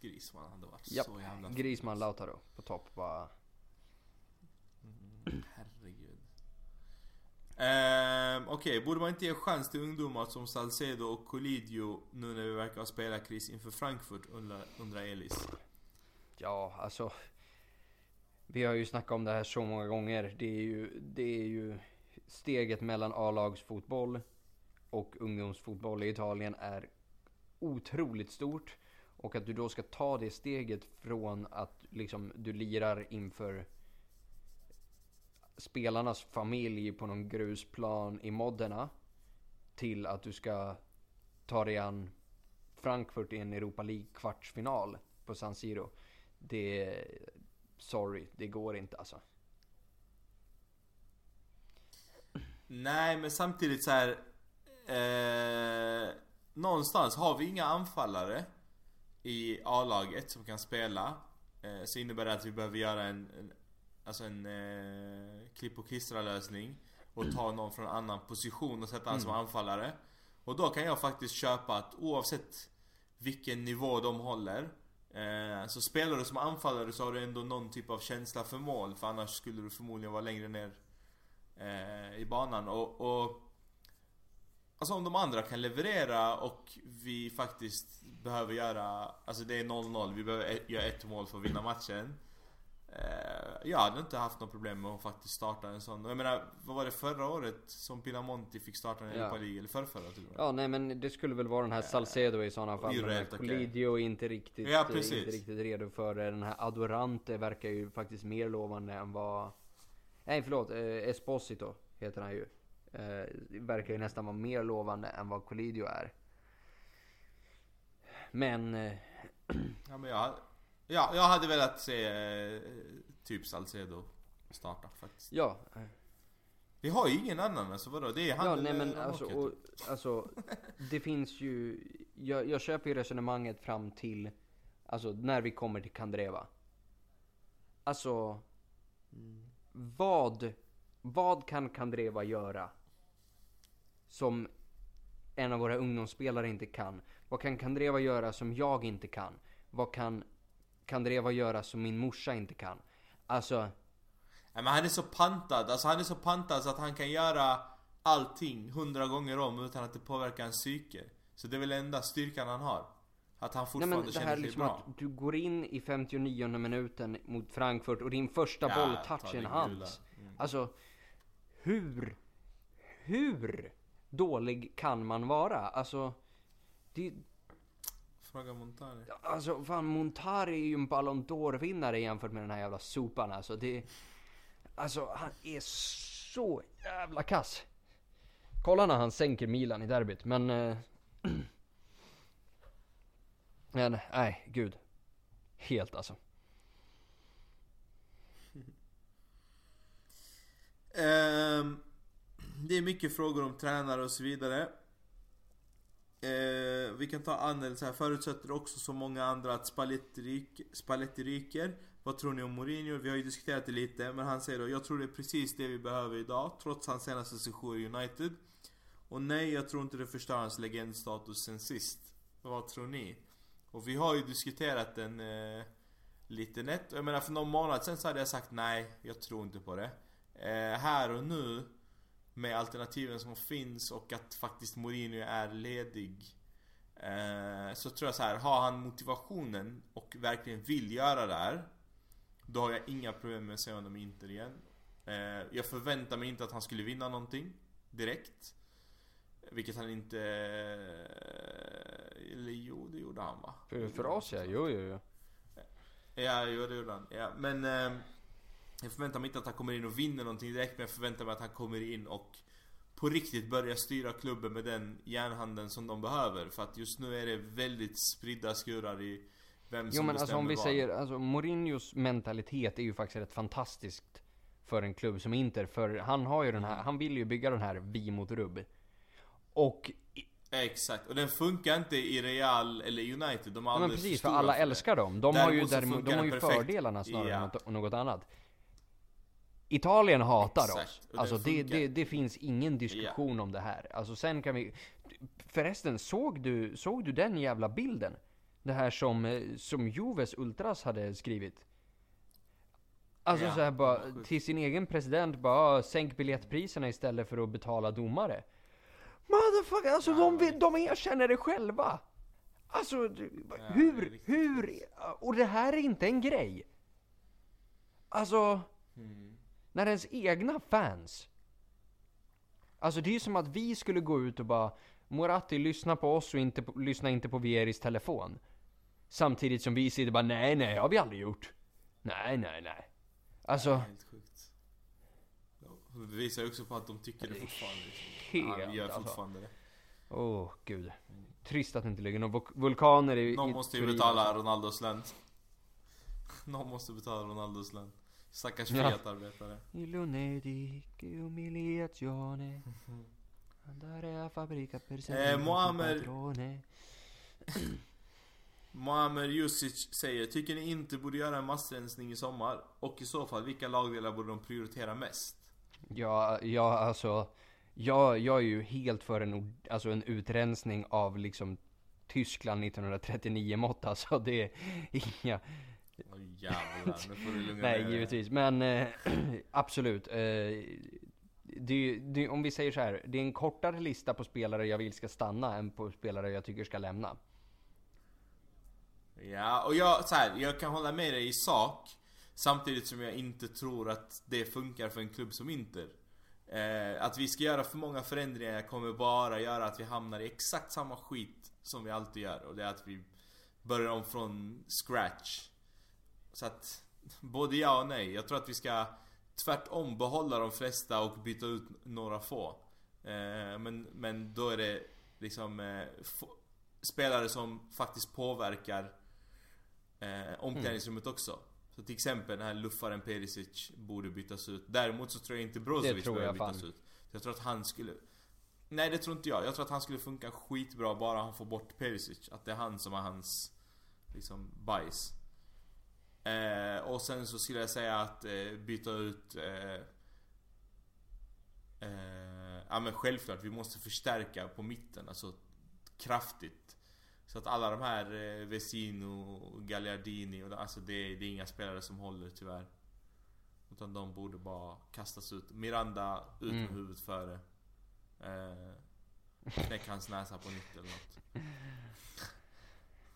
Grisman hade varit Japp, så jävla Grisman Lautaro på topp bara. Herregud. Ehm, Okej, borde man inte ge chans till ungdomar som Salcedo och Colidio nu när vi verkar ha spelarkris inför Frankfurt undrar, undrar Elis. Ja, alltså. Vi har ju snackat om det här så många gånger. Det är ju, det är ju steget mellan A-lagsfotboll och ungdomsfotboll i Italien är otroligt stort. Och att du då ska ta det steget från att liksom du lirar inför spelarnas familj på någon grusplan i Modena till att du ska ta dig an Frankfurt i en Europa League kvartsfinal på San Siro. Det... Sorry, det går inte alltså. Nej, men samtidigt så här. Eh, någonstans har vi inga anfallare i A-laget som kan spela. Eh, så innebär det att vi behöver göra en, en alltså en eh, klipp och klistra lösning. Och ta någon från en annan position och sätta han som anfallare. Och då kan jag faktiskt köpa att oavsett vilken nivå de håller. Eh, så spelar du som anfallare så har du ändå någon typ av känsla för mål. För annars skulle du förmodligen vara längre ner eh, i banan. Och, och Alltså om de andra kan leverera och vi faktiskt behöver göra Alltså det är 0-0, vi behöver ett, göra ett mål för att vinna matchen Jag hade inte haft något problem med att faktiskt starta en sån. Jag menar, vad var det förra året som Pinamonti fick starta en Ja. Europa League? Eller förrförra till och med? Ja, nej men det skulle väl vara den här Salcedo i sådana fall. Den här. Colidio är inte riktigt, Ja, eh, inte riktigt redo för det. Den här Adorante verkar ju faktiskt mer lovande än vad... Nej förlåt, eh, Esposito heter han ju. Eh, verkar ju nästan vara mer lovande än vad Colidio är. Men... Eh, Ja men jag, ja, jag hade velat se eh, typ Salcedo starta faktiskt. ja. eh, Vi har ju ingen annan alltså vadå? Det är han Ja, nej men Ranocchia, alltså, typ. och, alltså det finns ju, jag, jag köper ju resonemanget fram till, alltså när vi kommer till Kandreva. Alltså, vad, vad kan Kandreva göra som en av våra ungdomsspelare inte kan? Vad kan Kandreva göra som jag inte kan? Vad kan Kandreva göra som min morsa inte kan? Alltså, Nej men han är så pantad, alltså han är så pantad så att han kan göra allting hundra gånger om utan att det påverkar hans psyke. Så det är väl enda styrkan han har. Att han Nej fortfarande men det känner här sig liksom bra. att du går in i 59 minuten mot Frankfurt och din första Ja, bolltouch är en gula. Mm. Alltså, hur, hur dålig kan man vara? Alltså, det, Fråga Montani. alltså fan Montari är ju en Ballon d'Or-vinnare jämfört med den här jävla sopan alltså. Det, alltså han är så jävla kass. Kolla när han sänker Milan i derbyt, men... Eh, men nej, gud. Helt alltså. Ehm, det är mycket frågor om tränare och så vidare. Eh, vi kan ta Annel så här. Förutsätter också som många andra att Spalletti, ryk, Spalletti ryker. Vad tror ni om Mourinho? Vi har ju diskuterat det lite, men han säger då Jag tror det är precis det vi behöver idag, trots hans senaste session i United. Och nej, jag tror inte det förstör hans legendstatus sen sist. Vad tror ni? Och vi har ju diskuterat den Eh, lite nätt. Och jag menar för någon månad sen så hade jag sagt nej, jag tror inte på det. Eh, här och nu med alternativen som finns och att faktiskt Mourinho är ledig. Eh, så tror jag så här, har han motivationen och verkligen vill göra det här. Då har jag inga problem med att se honom i Inter igen. Eh, jag förväntar mig inte att han skulle vinna någonting direkt. Vilket han inte... Eller jo, det gjorde han va? För, för oss ja, jo jo jo. Ja, jo det gjorde han. Ja, men... Eh, jag förväntar mig inte att han kommer in och vinner någonting direkt, men jag förväntar mig att han kommer in och på riktigt börjar styra klubben med den järnhanden som de behöver. För att just nu är det väldigt spridda skurar i vem som Jo men alltså om vi vad. säger, alltså Mourinhos mentalitet är ju faktiskt rätt fantastiskt för en klubb som Inter. För han har ju den här, han vill ju bygga den här vi mot rubb. Och, Exakt, och den funkar inte i Real eller United. De har ja, men precis för alla det. älskar dem. De har ju, Däremot däremot, de har ju fördelarna snarare Ja. än något annat. Italien hatar Exakt, oss. Alltså det, det, det finns ingen diskussion om det här. Alltså sen kan vi... Förresten, såg du, såg du den jävla bilden? Det här som, eh, som Juves Ultras hade skrivit. Alltså Ja, så här bara, till sin egen president bara, "Ah, sänk biljettpriserna istället för att betala domare. Motherfucker, alltså de, vill- de erkänner det själva! Alltså, är hur, hur, och det här är inte en grej. Alltså, Mm. När ens egna fans Alltså det är ju som att vi skulle gå ut och bara Moratti, lyssna på oss och inte på, lyssna inte på Vieris telefon. Samtidigt som vi sitter bara nej, nej, har vi aldrig gjort. Nej, nej, nej. Alltså, Helt sjukt. Det visar ju också på att de tycker det fortfarande. liksom. Ja, vi gör helt alltså. fortfarande det. Åh gud. Trist att det inte ligger några vul- vulkaner i Någon måste ju betala alltså. Ronaldos lön. Någon måste betala Ronaldos lön. Stackars Ja. Sempre Eh, Muammer- Muamer Jusic säger Tycker ni inte borde göra en massrensning i sommar? Och i så fall, vilka lagdelar borde de prioritera mest? Ja, ja alltså jag, jag är ju helt för en, alltså en utrensning av liksom Tyskland 1939 mått alltså det är inga jävlar, nu får du lugna Nej ner givetvis. Men eh, absolut. Eh, det, det, Om vi säger så här, det är en kortare lista på spelare jag vill ska stanna än på spelare jag tycker ska lämna. Ja, och jag, så här, jag kan hålla med dig i sak Samtidigt som jag inte tror att det funkar för en klubb som Inter. Eh, Att vi ska göra för många förändringar kommer bara göra att vi hamnar i exakt samma skit som vi alltid gör Och det är att vi börjar om från scratch Så att, både ja och nej. Jag tror att vi ska tvärtom behålla de flesta och byta ut några få eh, men, men då är det liksom eh, spelare som faktiskt påverkar eh, omklädningsrummet också. Så till exempel den här luffaren Perisic borde bytas ut. Däremot så tror jag inte Brozovic jag bytas fan. ut. Så jag tror att han skulle... Nej det tror inte jag. Jag tror att han skulle funka skitbra bara han får bort Perisic. Att det är han som är hans liksom bajs. Eh, och sen så skulle jag säga att eh, byta ut eh, eh, Ja men självklart, vi måste förstärka på mitten, alltså kraftigt. Så att alla de här eh, Vesino, Gagliardini och alltså det, det är inga spelare som håller tyvärr. Utan de borde bara kastas ut. Miranda ut med Mm. huvudet före. Eh, knäck hans näsa på nytt eller något.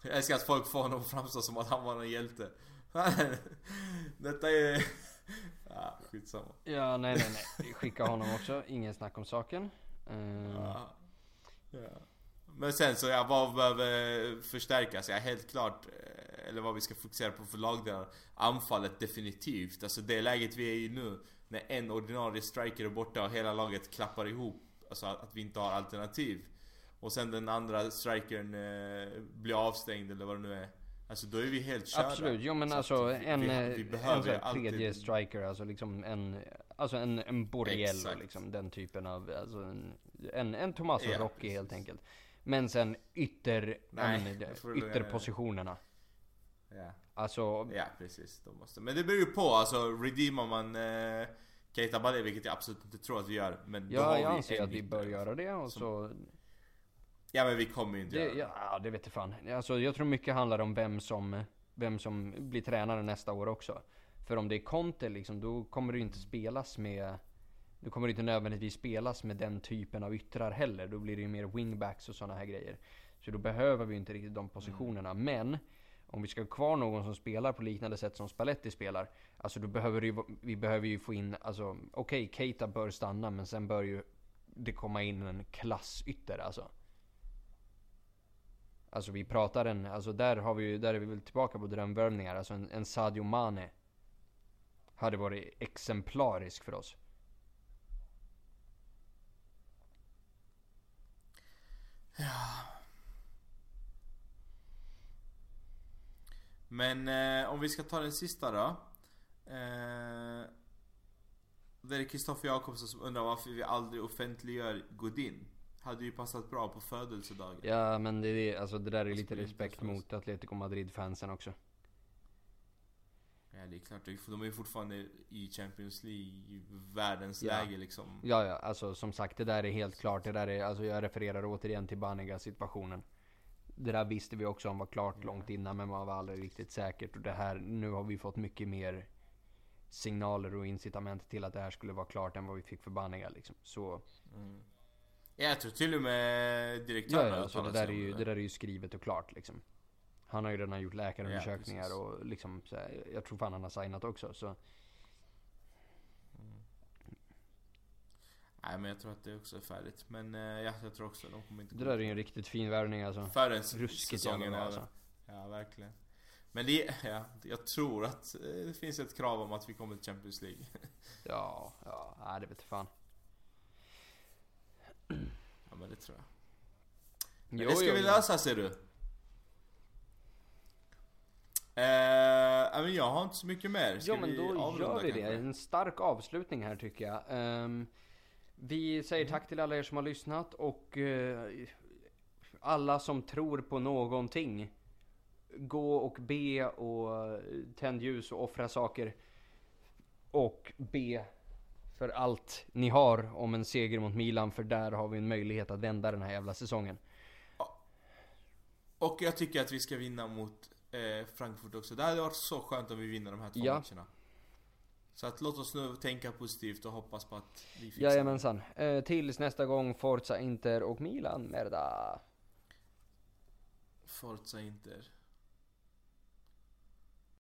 Jag älskar att folk får honom att framstå som att han var en hjälte. Detta är... Ja, skitsamma. Ja, nej, nej, nej. Skicka honom också. Ingen snack om saken. Eh, Ja. Ja. Men sen så, ja, vad behöver förstärkas? Ja, helt klart. eh, Eller vad vi ska fokusera på för lagdelar. Anfallet definitivt. Alltså det läget vi är i nu. När en ordinarie striker är borta och hela laget klappar ihop. Alltså att att vi inte har alternativ. Och sen den andra strikern eh, blir avstängd eller vad det nu är. Alltså då är vi helt körda. Absolut, jo men Så alltså att vi- en, vi, eh, vi en sån alltid- tredje striker, alltså liksom en, alltså en, en Borriello Exakt. liksom, den typen av, alltså en, en, en Tommaso Ja, Rocchi precis. helt enkelt. Men sen ytter, Nej, dig. ytterpositionerna. Ja. Alltså, Ja precis, de måste. Men det beror ju på, alltså redeemar man eh, Keita Balé, vilket jag absolut inte tror att vi gör. Men då har ja, jag vi anser en att vi bör göra det och som- så, Ja men vi kommer ju inte det, göra det. ja, det vet jag fan. Alltså jag tror mycket handlar om vem som, vem som blir tränare nästa år också. För om det är Conte liksom, då kommer det inte spelas med då kommer det inte nödvändigtvis spelas med den typen av yttrar heller. Då blir det ju mer wingbacks och sådana här grejer. Så då behöver vi inte riktigt de positionerna. Men om vi ska ha kvar någon som spelar på liknande sätt som Spalletti spelar. Alltså då behöver ju, vi behöver ju få in, alltså okej, okay, Keita bör stanna men sen bör ju det komma in en klassytter alltså. Alltså vi pratar en, alltså där har vi ju, där är vi väl tillbaka på drömvärvningar. Alltså en, en Sadio Mane. Hade varit exemplarisk för oss. Ja. Men eh, om vi ska ta den sista då. Eh, det är Kristoffer Jakobsson som undrar varför vi aldrig offentliggör Godin. Hade ju passat bra på födelsedagen. Ja men det, är, alltså, det där är lite respekt mot Atletico Madrid-fansen också. Ja det är klart, de är ju fortfarande i Champions League, världens ja. läge liksom. Ja ja, alltså som sagt det där är helt klart. Det där är, alltså jag refererar återigen till Banega situationen. Det där visste vi också om var klart ja. långt innan men man var aldrig riktigt säkert. Och det här, nu har vi fått mycket mer signaler och incitament till att det här skulle vara klart än vad vi fick för Banega liksom. Så... Mm. Jag tror till och med direktören ja, ja, alltså det, där är ju, det där är ju skrivet och klart liksom. Han har ju redan gjort läkarundersökningar ja, och liksom, så här, jag tror fan han har signat också så. Mm. Nej men jag tror att det också är färdigt. Men eh, ja, jag tror också att de kommer inte Det där är ju en riktigt fin värvning alltså. Förrän säsongen alltså. Ja verkligen. Men det, ja, jag tror att eh, det finns ett krav om att vi kommer till Champions League. ja, ja, nej, det vet fan. Ja men det tror jag. Men jo, det ska jo, vi lösa ser du. Eh, men jag har inte så mycket mer. Ska ja men då gör vi det. Kanske? En stark avslutning här tycker jag. Um, vi säger tack till alla er som har lyssnat och uh, alla som tror på någonting. Gå och be och tänd ljus och offra saker. Och be för allt ni har om en seger mot Milan. För där har vi en möjlighet att vända den här jävla säsongen. Och jag tycker att vi ska vinna mot eh, Frankfurt också. Det hade varit så skönt om vi vinner de här två ja. matcherna. Så att låt oss nu tänka positivt och hoppas på att vi fixar Jajamensan. Eh, tills nästa gång, Forza Inter och Milan, merda. Forza Inter.